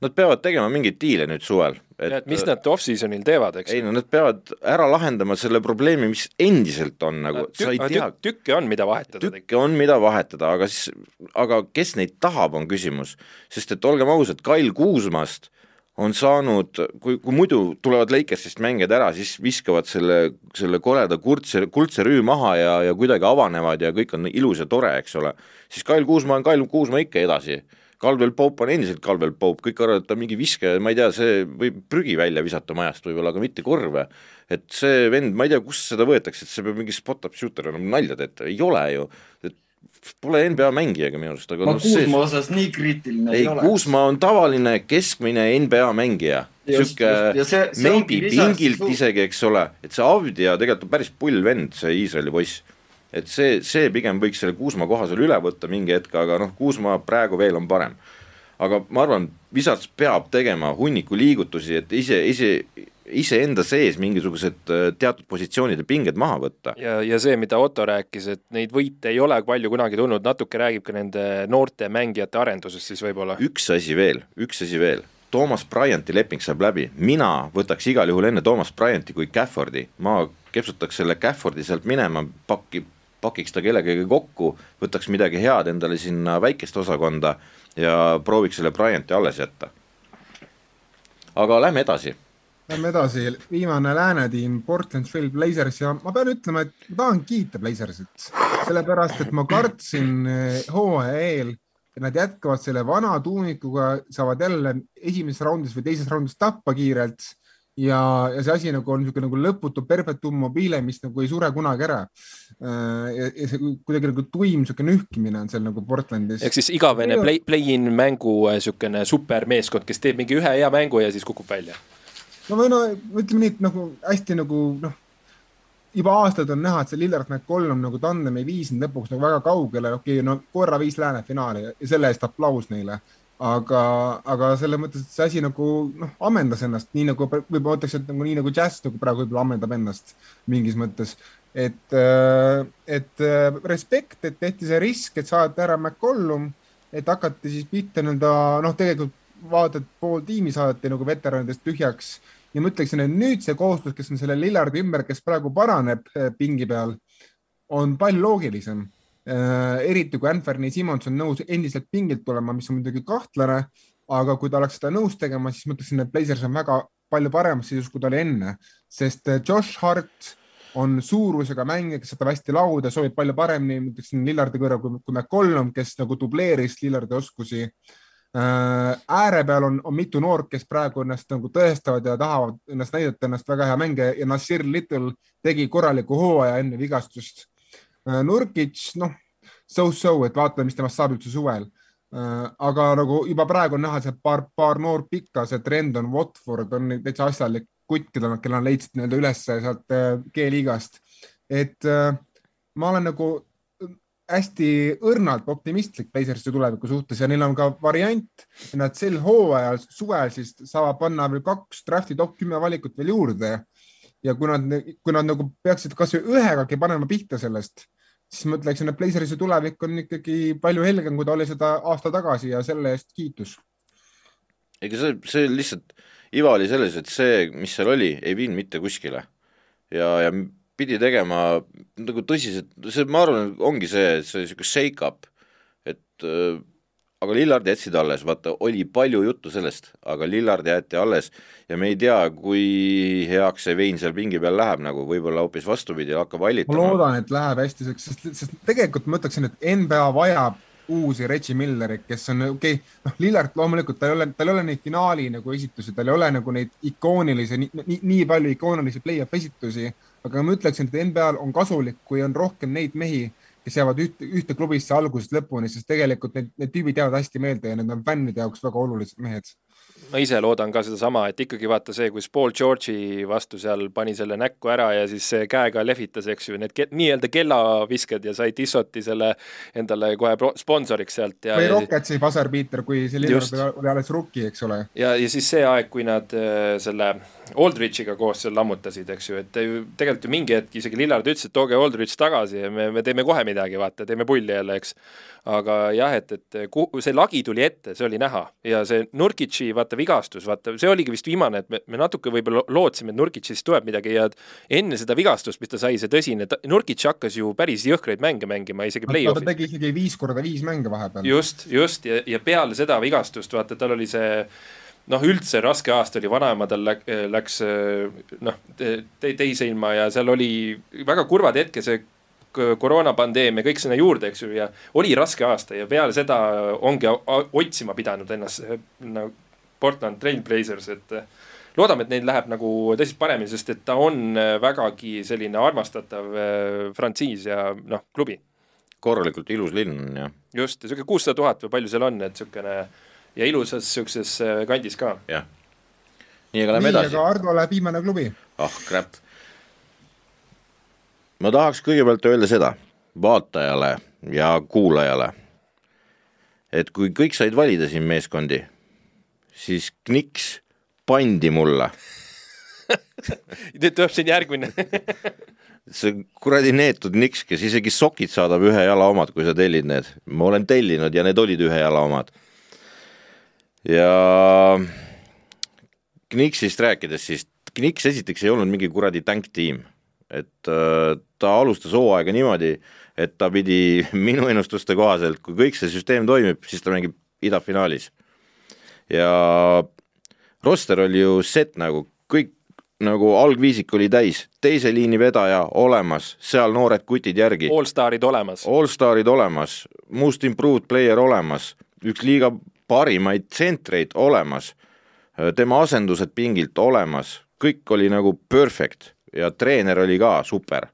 nad peavad tegema mingeid diile nüüd suvel. et mis nad off-season'il teevad, eks? ei no nad peavad ära lahendama selle probleemi, mis endiselt on nagu, sa ei tea. tükke on, mida vahetada. tükke on, mida vahetada, aga siis, aga kes neid tahab, on küsimus. sest et olgem ausad, Kail Kuusmast on saanud, kui, kui muidu tulevad Lakersist mängijad ära, siis viskavad selle, selle koleda kuldse, kuldse rüü maha ja, ja kuidagi avanevad ja kõik on ilus ja tore, eks ole. siis Kail Kuusma on Kail Kuusma ikka edasi. Kalvel Pope on endiselt Kalvel Pope, kõik arvavad, et ta on mingi viskaja, ma ei tea, see võib prügi välja visata majast võib-olla, aga mitte korve. et see vend, ma ei tea, kust seda võetakse, et see peab mingi spot-up shooter olema, nalja teete, ei ole ju. et Pole NBA mängijagi minu arust, aga ma no, Kuusma osas nii kriitiline ei, ei ole. Kuusma on tavaline keskmine NBA mängija. sihuke maybe pingilt suht... isegi, eks ole, et see Avdia tegelikult on päris pull vend, see Iisraeli poiss. et see, see pigem võiks selle Kuusma koha seal üle võtta mingi hetk, aga noh, Kuusma praegu veel on parem. aga ma arvan, Wizards peab tegema hunniku liigutusi, et ise, ise iseenda sees mingisugused äh, teatud positsioonide pinged maha võtta. ja, ja see, mida Otto rääkis, et neid võite ei ole palju kunagi tulnud, natuke räägib ka nende noorte mängijate arendusest siis võib-olla. üks asi veel, üks asi veel. Toomas Bryanti leping saab läbi, mina võtaks igal juhul enne Toomas Bryanti kui Caffordi, ma kepsutaks selle Caffordi sealt minema, pakki, pakiks ta kellegagi kokku, võtaks midagi head endale sinna väikest osakonda ja prooviks selle Bryanti alles jätta. aga lähme edasi Lähme edasi, viimane lääne tiim, Portland Trail Blazers. Ja ma pean ütlema, et ma tahan kiita Blazersit, sellepärast et ma kartsin eh, hooaja eel, et nad jätkavad selle vana tuumikuga, saavad jälle esimeses raundis või teises raundis tappa kiirelt. Ja, ja see asi nagu on niisugune nagu lõputu perpetuum mobile, mis nagu ei sure kunagi ära. Eh, ja, see kuidagi nagu tuim niisugune nühkimine on seal nagu Portlandis. ehk siis igavene play, play-in mängu niisugune eh, supermeeskond, kes teeb mingi ühe hea mängu ja siis kukub välja no või no ütleme nii, et nagu hästi nagu noh, juba aastaid on näha, et see Lillard McCollum nagu tandem ei viisinud lõpuks nagu väga kaugele, okei okay,, no korra viis lääne finaali ja selle eest aplaus neile. aga, aga selles mõttes, et see asi nagu noh, ammendas ennast nii nagu võib-olla ütleks, et nagu nii nagu džäss nagu praegu võib-olla ammendab ennast mingis mõttes. et, äh, et äh, respekt, et tehti see risk, et saati ära McCollum, et hakati siis pihta nii-öelda noh, tegelikult vaatad, pool tiimi saadeti nagu veteranidest tühjaks ja ma ütleksin, et nüüd see koostöös, kes on selle Lillardi ümber, kes praegu paraneb eh, pingi peal, on palju loogilisem äh,. eriti kui Anthony Simmons on nõus endiselt pingilt tulema, mis on muidugi kahtlane, aga kui ta oleks seda nõus tegema, siis ma ütleksin, et Blazers on väga palju paremas seisus, kui ta oli enne, sest eh, Josh Hart on suurusega mängija, kes saab hästi lauda, sobib palju paremini, ma ütleksin Lillardi kõrval kui, kui McCollum, kes nagu dubleeris Lillardi oskusi Äh, ääre peal on, on mitu noort, kes praegu ennast nagu tõestavad ja tahavad ennast näidata ennast väga hea mängija ja Nassir Little tegi korraliku hooaja enne vigastust. Äh, Nurkic, noh, so-so, et vaatame, mis temast saab üldse suvel. Äh, aga nagu juba praegu on näha, see paar, paar noort pikka, see trend on Watford on täitsa asjalik kutt, keda nad, kelle nad leidsid nii-öelda üles sealt G-liigast. et ma olen nagu hästi õrnalt optimistlik Blazersi tuleviku suhtes ja neil on ka variant, nad sel hooajal, suvel siis saavad panna veel kaks drafti top kümme valikut veel juurde. ja kui nad, kui nad nagu peaksid kasvõi ühegagi panema pihta sellest, siis ma ütleksin, et Blazersi tulevik on ikkagi palju helgem, kui ta oli seda aasta tagasi ja selle eest kiitus. ega see, see lihtsalt, iva oli selles, et see, mis seal oli, ei viinud mitte kuskile ja, ja pidi tegema nagu tõsiselt, see, ma arvan, ongi see, see niisugune shake-up, et äh, aga Lillard jätsid alles, vaata, oli palju juttu sellest, aga Lillard jäeti alles ja me ei tea, kui heaks see vein seal pingi peal läheb, nagu võib-olla hoopis vastupidi, hakkab hallitama. ma loodan, et läheb hästi, sest, sest tegelikult ma ütleksin, et NBA vajab uusi Reggie Millerit, kes on okei okay,, noh, Lillard loomulikult tal ei ole, tal ei ole neid finaali nagu esitusi, tal ei ole nagu neid ikoonilisi, nii, nii palju ikoonilisi play-off esitusi, aga ma ütleksin, et NBA-l on kasulik, kui on rohkem neid mehi, kes jäävad ühte, ühte klubisse algusest lõpuni, sest tegelikult need, need tüübid jäävad hästi meelde ja need on fännide jaoks väga olulised mehed ma ise loodan ka sedasama, et ikkagi vaata see, kus Paul George'i vastu seal pani selle näkku ära ja siis käega lehvitas, eks ju, need ke nii-öelda kellavisked ja sai Tissoti selle endale kohe sponsoriks sealt või Rocketsi Buzzer-Beater, kui see oli alles rookie, eks ole. ja, ja siis see aeg, kui nad äh, selle Aldrichiga koos seal lammutasid, eks ju, et tegelikult ju mingi hetk isegi Lillard ütles, et tooge Aldrich tagasi ja me, me teeme kohe midagi, vaata, teeme pulli jälle, eks aga jah, et, et kuhu, see lagi tuli ette, see oli näha ja see Nurkitši vaata vigastus, vaata see oligi vist viimane, et me, me natuke võib-olla lootsime, et Nurkitšist tuleb midagi ja enne seda vigastust, mis ta sai, see tõsine, Nurkitš hakkas ju päris jõhkraid mänge mängima, isegi play-off'is. ta tegi isegi viis korda viis mänge vahepeal. just, just ja, ja peale seda vigastust, vaata, tal oli see noh, üldse raske aasta oli, vanaemadel läks, läks noh te, teise ilma ja seal oli väga kurvad hetke, see koroonapandeemia, kõik sinna juurde, eks ju, ja oli raske aasta ja peale seda ongi otsima pidanud ennast nagu Portland Trailblazers, et eh, loodame, et neil läheb nagu tõsiselt paremini, sest et ta on eh, vägagi selline armastatav eh, frantsiis ja noh, klubi. korralikult ilus linn on ja. just, ja sihuke kuussada tuhat või palju seal on, et siukene ja ilusas siukses kandis ka. jah. nii, aga lähme edasi. aga Ardo läheb viimane klubi. ah, crap ma tahaks kõigepealt öelda seda vaatajale ja kuulajale, et kui kõik said valida siin meeskondi, siis Kniks pandi mulle [LAUGHS] nüüd tuleb siin järgmine [LAUGHS] see kuradi neetud Kniks, kes isegi sokid saadab ühe jala omad, kui sa tellid need. ma olen tellinud ja need olid ühe jala omad. Ja Kniksist rääkides, siis Kniks esiteks ei olnud mingi kuradi tänktiim et äh, ta alustas hooaega niimoodi, et ta pidi [LAUGHS] minu ennustuste kohaselt, kui kõik see süsteem toimib, siis ta mängib idafinaalis. ja roster oli ju set nagu, kõik nagu algviisik oli täis, teise liini vedaja olemas, seal noored kutid järgi. Allstarid olemas. Allstarid olemas, most improved player olemas, üks liiga parimaid tsentreid olemas, tema asendused pingilt olemas, kõik oli nagu perfect ja treener oli ka super.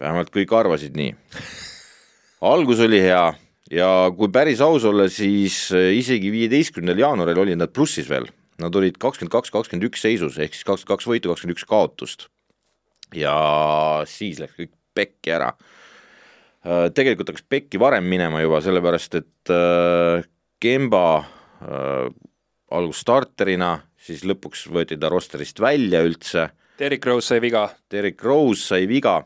vähemalt kõik arvasid nii. algus oli hea ja kui päris aus olla, siis isegi viieteistkümnendal jaanuaril olid nad plussis veel. Nad olid kakskümmend kaks, kakskümmend üks seisus ehk siis kakskümmend kaks võitu, kakskümmend üks kaotust. ja siis läks kõik pekki ära. Tegelikult hakkas pekki varem minema juba, sellepärast et Kemba äh, algus starterina, siis lõpuks võeti ta rosterist välja üldse Derrick Rose sai viga. Derrick Rose sai viga.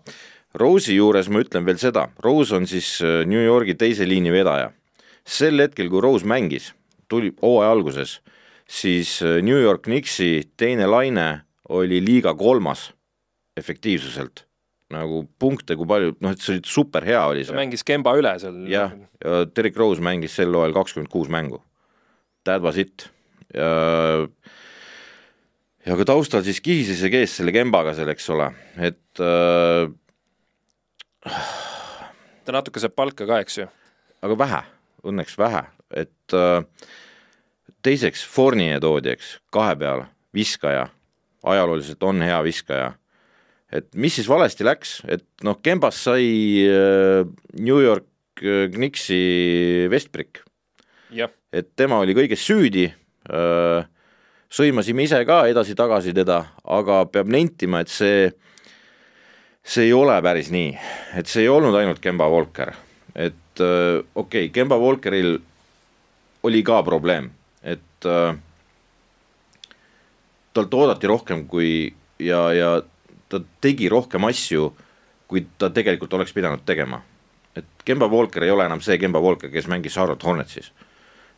Rose'i juures ma ütlen veel seda, Rose on siis äh, New Yorgi teise liini vedaja. sel hetkel, kui Rose mängis, tuli hooaja alguses, siis äh, New York Knicksi teine laine oli liiga kolmas efektiivsuselt nagu punkte, kui palju, noh, et see oli super hea oli see. mängis Kemba üle seal. jah, ja Derrick Rose mängis sel hooajal kakskümmend kuus mängu. That was it. ja ja ka taustal siis kihises ja kees selle Kembaga seal, eks ole, et äh, ta natuke saab palka ka, eks ju? aga vähe, õnneks vähe, et äh, teiseks Fournier toodi, eks, kahe peale, viskaja, ajalooliselt on hea viskaja. Et mis siis valesti läks, et noh, Kembast sai äh, New York äh, Knicksi Westbrick. et tema oli kõiges süüdi äh,, sõimasime ise ka edasi-tagasi teda, aga peab nentima, et see, see ei ole päris nii, et see ei olnud ainult Kemba Walker, et okei okay,, Kemba Walkeril oli ka probleem, et talt oodati rohkem kui ja, ja ta tegi rohkem asju, kui ta tegelikult oleks pidanud tegema. et Kemba Walker ei ole enam see Kemba Walker, kes mängis Charlotte Hornetsis.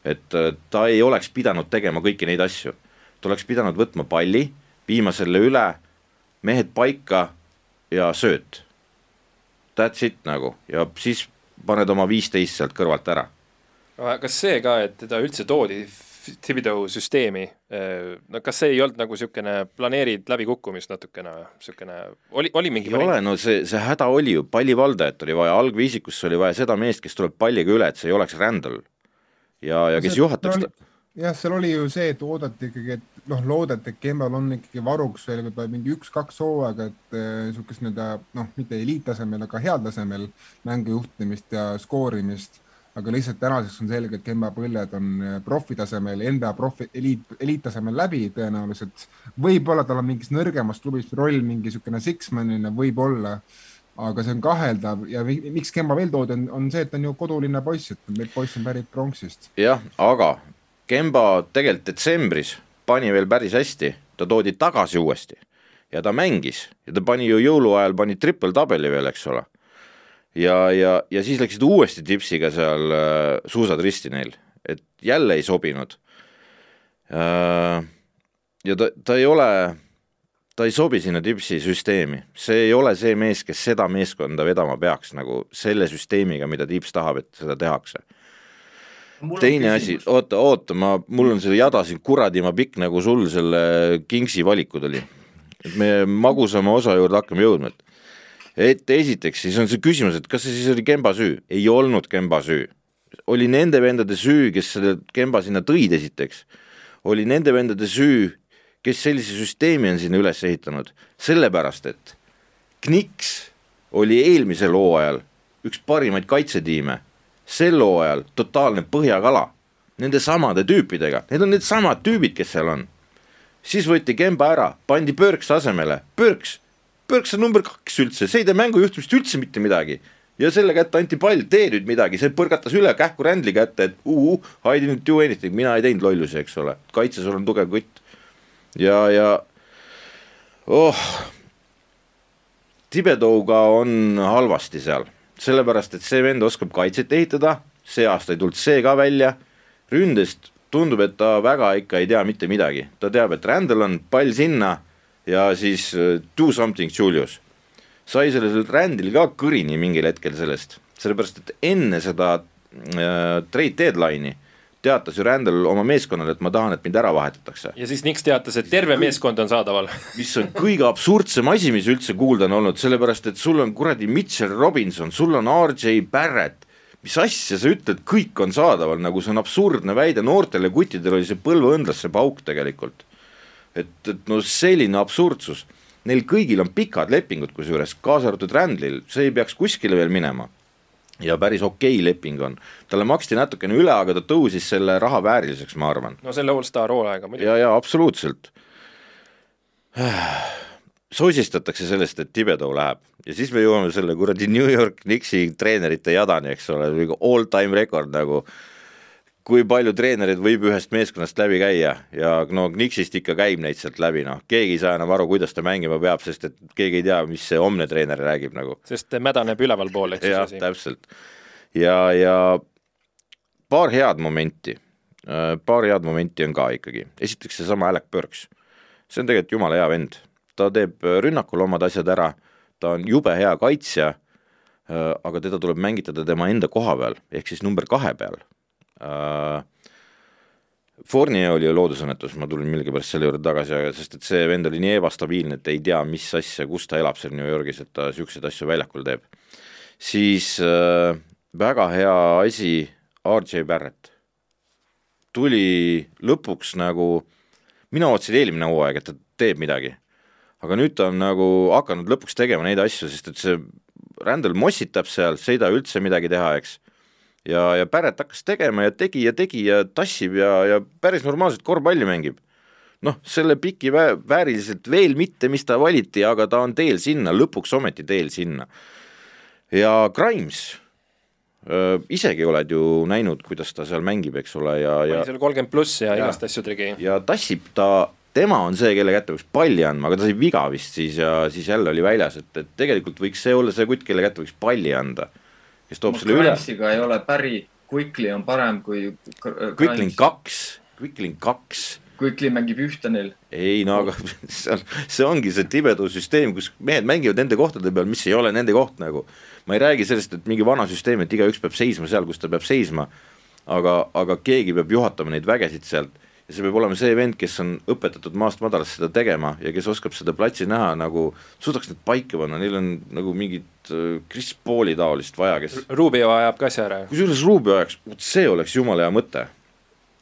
et äh, ta ei oleks pidanud tegema kõiki neid asju ta oleks pidanud võtma palli, viima selle üle, mehed paika ja sööt. That's it nagu ja siis paned oma viisteist sealt kõrvalt ära. kas see ka, et teda üldse toodi Thibodeau süsteemi, no kas see ei olnud nagu niisugune planeerid läbikukkumist natukene, niisugune, oli, oli mingi ei ole, no see, see häda oli ju, pallivaldajat oli vaja, algviisikusse oli vaja seda meest, kes tuleb palliga üle, et see ei oleks rändal. ja, ja kes juhataks ta. jah, seal oli ju see, et oodati ikkagi, et noh, loodeti, et Kembal on ikkagi varuks veel võib-olla mingi üks-kaks hooaega, et niisugust äh, nii-öelda noh, mitte eliittasemel, aga heal tasemel mängu juhtimist ja skoorimist aga lihtsalt tänaseks on selge, et Kemba põlled on äh, profitasemel, NBA profi, eliit, eliittasemel läbi tõenäoliselt. võib-olla tal on mingis nõrgemas klubis roll, mingi niisugune six-man'ina võib-olla, aga see on kaheldav ja miks Kemba veel toodi, on, on see, et ta on ju kodulinna poiss, et poiss on pärit Pronksist. jah, aga Kemba tegelikult detsembris pani veel päris hästi, ta toodi tagasi uuesti ja ta mängis ja ta pani ju jõuluajal pani triple tabeli veel, eks ole ja, ja, ja siis läksid uuesti tipsiga seal äh, suusad risti neil, et jälle ei sobinud äh,. ja ta, ta ei ole, ta ei sobi sinna tipsi süsteemi, see ei ole see mees, kes seda meeskonda vedama peaks nagu selle süsteemiga, mida tips tahab, et seda tehakse teine asi, oota, oota, ma, mul on see jada siin kuradima pikk, nagu sul selle Kingsi valikud oli. et me magusama osa juurde hakkame jõudma, et et esiteks siis on see küsimus, et kas see siis oli Kemba süü, ei olnud Kemba süü. oli nende vendade süü, kes selle Kemba sinna tõid, esiteks. oli nende vendade süü, kes sellise süsteemi on sinna üles ehitanud, sellepärast et Kniks oli eelmisel hooajal üks parimaid kaitsetiime, sel hooajal totaalne põhjakala, nende samade tüüpidega, need on needsamad tüübid, kes seal on. siis võeti Kemba ära, pandi Pörks asemele, Pörks Põrks on number kaks üldse, see ei tee mängujuhtimist üldse mitte midagi. ja selle kätte anti pall, tee nüüd midagi, see põrgatas üle kähku Rändli kätte, et uh, I didn't do anything, mina ei teinud lollusi, eks ole, kaitses olen tugev kutt. ja, ja oh, Tibedouga on halvasti seal, sellepärast et see vend oskab kaitset ehitada, see aasta ei tulnud see ka välja, ründest tundub, et ta väga ikka ei tea mitte midagi, ta teab, et rändel on pall sinna ja siis äh, Do something Julius. sai sellel rändil ka kõrini mingil hetkel sellest, sellepärast et enne seda äh, trade deadline'i teatas ju Randall oma meeskonnale, et ma tahan, et mind ära vahetatakse. ja siis Nix teatas, et terve kõik, meeskond on saadaval. [LAUGHS] mis on kõige absurdsem asi, mis üldse kuulda on olnud, sellepärast et sul on kuradi Mitchell Robinson, sul on RJ Barrett. mis asja sa ütled, kõik on saadaval, nagu see on absurdne väide, noortele kuttidel oli see põlveõndlasse pauk tegelikult et, et no selline absurdsus, neil kõigil on pikad lepingud, kusjuures kaasa arvatud Randlil, see ei peaks kuskile veel minema. ja päris okei okay leping on, talle maksti natukene üle, aga ta tõusis selle raha vääriliseks, ma arvan. no selle allstar hooaega muidugi. ja, ja absoluutselt sosistatakse sellest, et Tibedov läheb ja siis me jõuame selle kuradi New York Knicksi treenerite jadani, eks ole, all time rekord nagu kui palju treenereid võib ühest meeskonnast läbi käia? Ja no Knicksist ikka käib neid sealt läbi, noh, keegi ei saa enam aru, kuidas ta mängima peab, sest et keegi ei tea, mis see homne treener räägib nagu. sest mädaneb ülevalpool, eks jah, täpselt. ja, ja paar head momenti, äh, paar head momenti on ka ikkagi, esiteks seesama Alec Burks, see on tegelikult jumala hea vend, ta teeb rünnakul omad asjad ära, ta on jube hea kaitsja, äh, aga teda tuleb mängitada tema enda koha peal, ehk siis number kahe peal äh,. Fournier oli loodusõnnetus, ma tulin millegipärast selle juurde tagasi, aga sest et see vend oli nii ebastabiilne, et ei tea, mis asja, kus ta elab seal New Yorgis, et ta niisuguseid asju väljakul teeb. siis äh, väga hea asi, RJ Barrett tuli lõpuks nagu, mina ootasin eelmine hooaeg, et ta teeb midagi. aga nüüd ta on nagu hakanud lõpuks tegema neid asju, sest et see Randall mossitab seal, see ei taha üldse midagi teha, eks ja, ja Barrett hakkas tegema ja tegi ja tegi ja tassib ja, ja päris normaalselt korvpalli mängib. noh, selle piki vä vääriliselt veel mitte, mis ta valiti, aga ta on teel sinna, lõpuks ometi teel sinna. ja Grimes isegi oled ju näinud, kuidas ta seal mängib, eks ole, ja, ja seal kolmkümmend pluss ja, ja igast asju tegi. ja tassib ta tema on see, kelle kätte võiks palli andma, aga ta sai viga vist siis ja siis jälle oli väljas, et, et tegelikult võiks see olla see kutt, kelle kätte võiks palli anda kes toob selle üle. ei ole päri, Quickly on parem kui. Quickling kaks, Quickling kaks. Quickly mängib ühte neil. ei no aga [LAUGHS] see on, see ongi see Tibedu süsteem, kus mehed mängivad nende kohtade peal, mis ei ole nende koht nagu. ma ei räägi sellest, et mingi vana süsteem, et igaüks peab seisma seal, kus ta peab seisma. aga, aga keegi peab juhatama neid vägesid sealt ja see peab olema see vend, kes on õpetatud maast madalast seda tegema ja kes oskab seda platsi näha nagu, suudaks need paika panna, neil on nagu mingit äh, Chris Pauli taolist vaja, kes Rubio ajab ka asja ära. kusjuures Rubio ajaks, vot see oleks jumala hea mõte.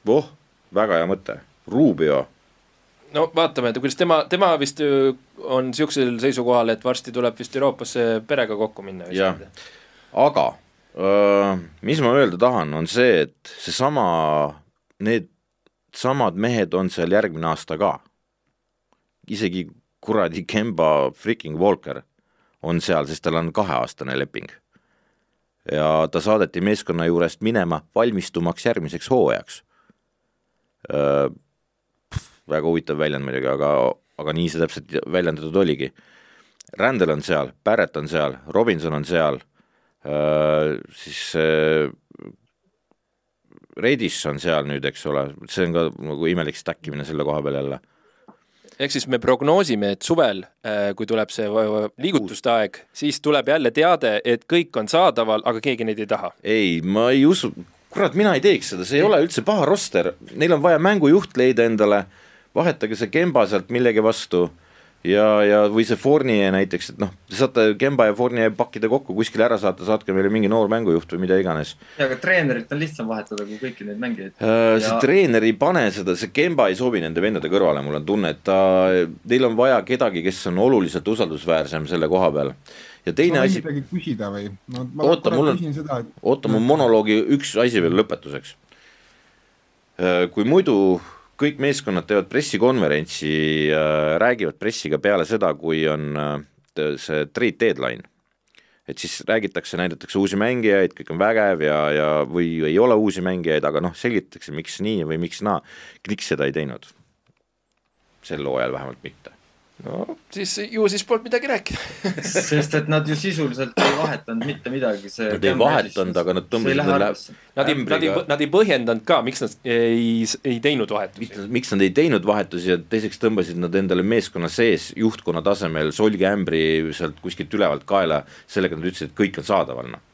voh, väga hea mõte, Rubio. no vaatame, et kuidas tema, tema vist on niisugusel seisukohal, et varsti tuleb vist Euroopasse perega kokku minna. jah, aga öö, mis ma öelda tahan, on see, et seesama, need samad mehed on seal järgmine aasta ka. isegi kuradi Kemba freaking Walker on seal, sest tal on kaheaastane leping. ja ta saadeti meeskonna juurest minema valmistumaks järgmiseks hooajaks. väga huvitav väljend muidugi, aga, aga nii see täpselt väljendatud oligi. Randel on seal, Barrett on seal, Robinson on seal, siis Redis on seal nüüd, eks ole, see on ka nagu imelik stack imine selle koha peal jälle. ehk siis me prognoosime, et suvel, äh, kui tuleb see liigutuste aeg, siis tuleb jälle teade, et kõik on saadaval, aga keegi neid ei taha. ei, ma ei usu, kurat, mina ei teeks seda, see ei ole üldse paha roster, neil on vaja mängujuht leida endale, vahetage see Kemba sealt millegi vastu ja, ja või see Fournier näiteks, et noh, te saate Kemba ja Fournier pakkida kokku, kuskile ära saata, saatke meile mingi noor mängujuht või mida iganes. ja, aga treenerit on lihtsam vahetada kui kõiki neid mängijaid uh,. see ja... treener ei pane seda, see Kemba ei sobi nende vendade kõrvale, mul on tunne, et ta, neil on vaja kedagi, kes on oluliselt usaldusväärsem selle koha peal ja teine asi. küsida või? oota, mul on, oota, mu monoloogi üks asi veel lõpetuseks. Äh, kui muidu kõik meeskonnad teevad pressikonverentsi räägivad pressiga peale seda, kui on äh, see trade deadline. et siis räägitakse, näidatakse uusi mängijaid, kõik on vägev ja, ja või ei ole uusi mängijaid, aga noh, selgitatakse, miks nii või miks naa. Knicks seda ei teinud. sel hooajal vähemalt mitte no siis ju siis polnud midagi rääkida [LAUGHS] sest et nad ju sisuliselt ei vahetanud mitte midagi. Nad ei vahetanud, aga nad tõmbasid selle Nad ei, nad ei, nad ei põhjendanud ka, miks nad ei, ei teinud vahetusi. miks nad ei teinud vahetusi ja teiseks tõmbasid nad endale meeskonna sees juhtkonna tasemel solgiämbri sealt kuskilt ülevalt kaela. sellega nad ütlesid, et kõik on saadaval noh.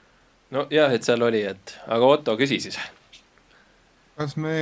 nojah, et seal oli, et aga Otto, küsi siis. kas me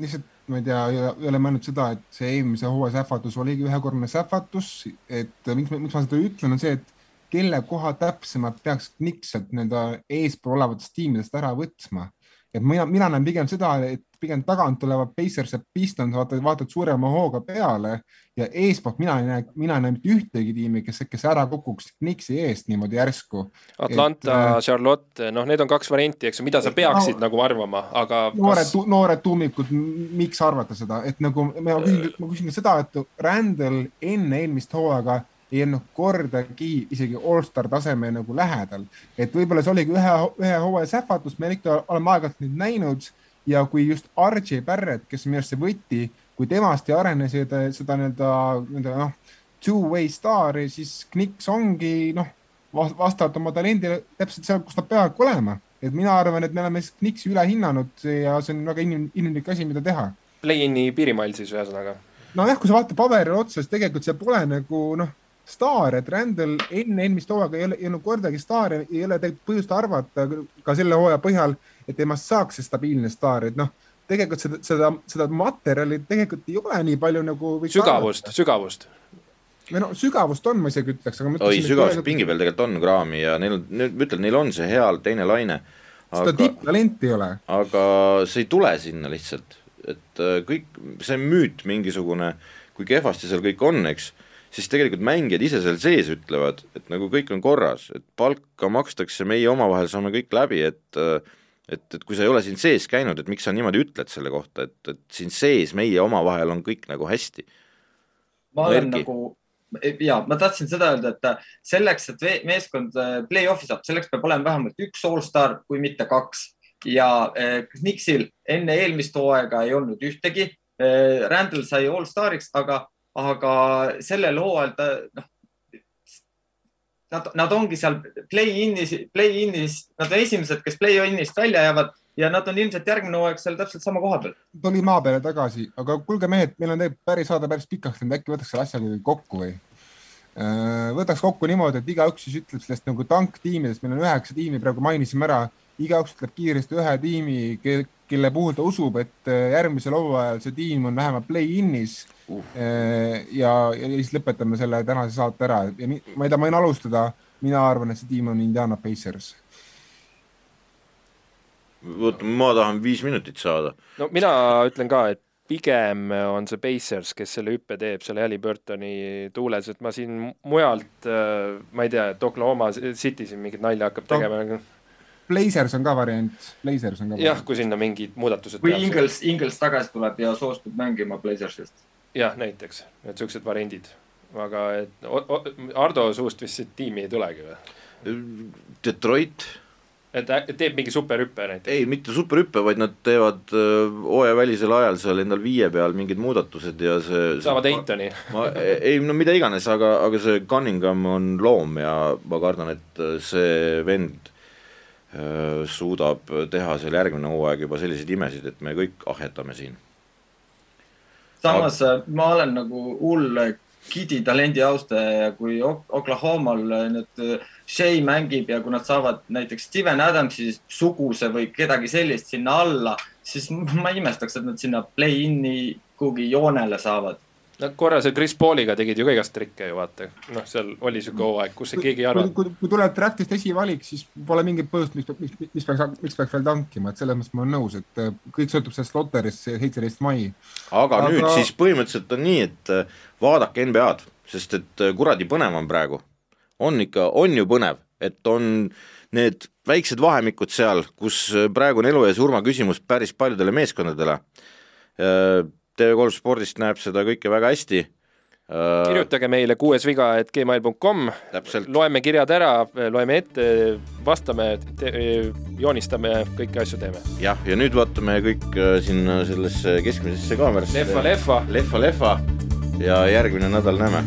lihtsalt ma ei tea, ei ole mõelnud seda, et see eelmise hooaja sähvatus oligi ühekordne sähvatus, et miks, miks ma seda ütlen, on see, et kelle koha täpsemalt peaks sealt nii-öelda eespool olevatest tiimidest ära võtma. Et mina, mina näen pigem seda, et pigem tagant tulevad Pacers ja Pistons vaatavad, vaatavad suurema hooga peale ja eespoolt mina ei näe, mina ei näe mitte ühtegi tiimi, kes, kes ära kukuks Knicksi eest niimoodi järsku. Atlanta, äh, Charlotte, noh, need on kaks varianti, eks ju, mida sa peaksid no, nagu arvama, aga noored kas..., noored tuumikud, miks arvata seda, et nagu ma küsin, ma küsin seda, et Randall enne eelmist hooaega ei olnud kordagi isegi allstar taseme nagu lähedal, et võib-olla see oligi ühe, ühe hooaja sähvatus, me ikka oleme aeg-ajalt neid näinud ja kui just RJ Barrett, kes on minu arust see võti, kui temast ei arene seda, seda nii-öelda, nii-öelda noh, two-way staari, siis Knicks ongi noh, vastavalt oma talendile täpselt seal, kus ta peabki olema. et mina arvan, et me oleme Knicksi üle hinnanud ja see on väga inim, inimlik asi, mida teha. Play-in'i piirimail siis ühesõnaga? nojah, kui sa vaatad paberile otsa, siis tegelikult seal pole nagu noh, staar, et Randall enne eelmist hooaega ei ole, ei olnud kordagi staar, ei ole tegelikult põhjust arvata ka selle hooaja põhjal, et temast saaks see stabiilne staar, et noh, tegelikult seda, seda, seda materjali tegelikult ei ole nii palju nagu. sügavust, sügavust või no sügavust on, ma isegi ütleks, aga. oi, sügavust pingi peal tegelikult on kraami ja neil, ma ütlen, neil on see hea teine laine. seda tipptalenti ei ole. aga see ei tule sinna lihtsalt, et äh, kõik see müüt mingisugune, kui kehvasti seal kõik on, eks siis tegelikult mängijad ise seal sees ütlevad, et nagu kõik on korras, et palka makstakse, meie omavahel saame kõik läbi, et äh, et, et kui sa ei ole siin sees käinud, et miks sa niimoodi ütled selle kohta, et, et siin sees meie omavahel on kõik nagu hästi. ma olen Erki. nagu ja ma tahtsin seda öelda, et selleks, et meeskond äh, play-off'i saab, selleks peab olema vähemalt üks allstar, kui mitte kaks ja eh, Knicksil enne eelmist hooaega ei olnud ühtegi. Randall sai allstariks, aga, aga sellel hooajal ta noh, nad, nad ongi seal play-in'is, play-in'is, nad on esimesed, kes play-in'ist välja jäävad ja nad on ilmselt järgmine hooaeg seal täpselt sama koha peal. tuli maa peale tagasi, aga kuulge, mehed, meil on tegelikult päris saade päris pikaks läinud, äkki võtaks selle asja kokku või? Äh, võtaks kokku niimoodi, et igaüks siis ütleb sellest nagu tanktiimidest, meil on üheksa tiimi, praegu mainisime ära, igaüks ütleb kiiresti ühe tiimi, kelle puhul ta usub, et äh, järgmisel hooajal see tiim on vähemalt play-in'is uh.. ja, ja siis lõpetame selle tänase saate ära ja nii, ma ei tea, ma võin alustada. mina arvan, et see tiim on Indiana Pacers. oota, ma tahan viis minutit saada. no mina ütlen ka, et pigem on see Pacers, kes selle hüppe teeb selle Halliburtoni tuules, et ma siin mujalt, äh, ma ei tea, et Oklahoma City siin mingit nalja hakkab tegema no Blazers on ka variant, Blazers on ka. jah, kui sinna mingid muudatused. või Ingles, Ingles tagasi tuleb ja soostub mängima Blazersist. jah, näiteks, et siuksed variandid, aga et Ardo suust vist tiimi ei tulegi või? Detroit. et teeb mingi superhüppe näiteks? ei, mitte superhüppe, vaid nad teevad äh, hooajavälisel ajal seal endal viie peal mingid muudatused ja see. saavad Eitoni. ma, ei no mida iganes, aga, aga see Cunningham on loom ja ma kardan, et see vend Äh, suudab teha seal järgmine hooaeg juba selliseid imesid, et me kõik ahhetame siin. samas Aga... ma olen nagu hull Gidi talendi austaja ja kui Oklahomal nüüd Shea mängib ja kui nad saavad näiteks Steven Adamsi suguse või kedagi sellist sinna alla, siis ma imestaks, et nad sinna play-in'i kuhugi joonele saavad Nad korra seal Chris Pauliga tegid ju ka igast trikke ju vaata, noh, seal oli sihuke hooaeg, kus keegi ei arvanud. kui, kui tuleb draftist esivalik, siis pole mingit põhjust, miks, miks, miks peaks, miks peaks veel tankima, et selles mõttes ma olen nõus, et äh, kõik sõltub sellest lotterist, seitseteist mai. aga nüüd siis põhimõtteliselt on nii, et äh, vaadake NBA-d, sest et äh, kuradi põnev on praegu. on ikka, on ju põnev, et on need väiksed vahemikud seal, kus praegu on elu ja surma küsimus päris paljudele meeskondadele TV3 Spordist näeb seda kõike väga hästi äh, kirjutage meile kuues viga, et gmail.com, loeme kirjad ära, loeme ette, vastame, joonistame, kõiki asju teeme. jah, ja nüüd vaatame kõik äh, sinna sellesse keskmisesse kaamerasse. lehva, lehva. lehva, lehva ja järgmine nädal näeme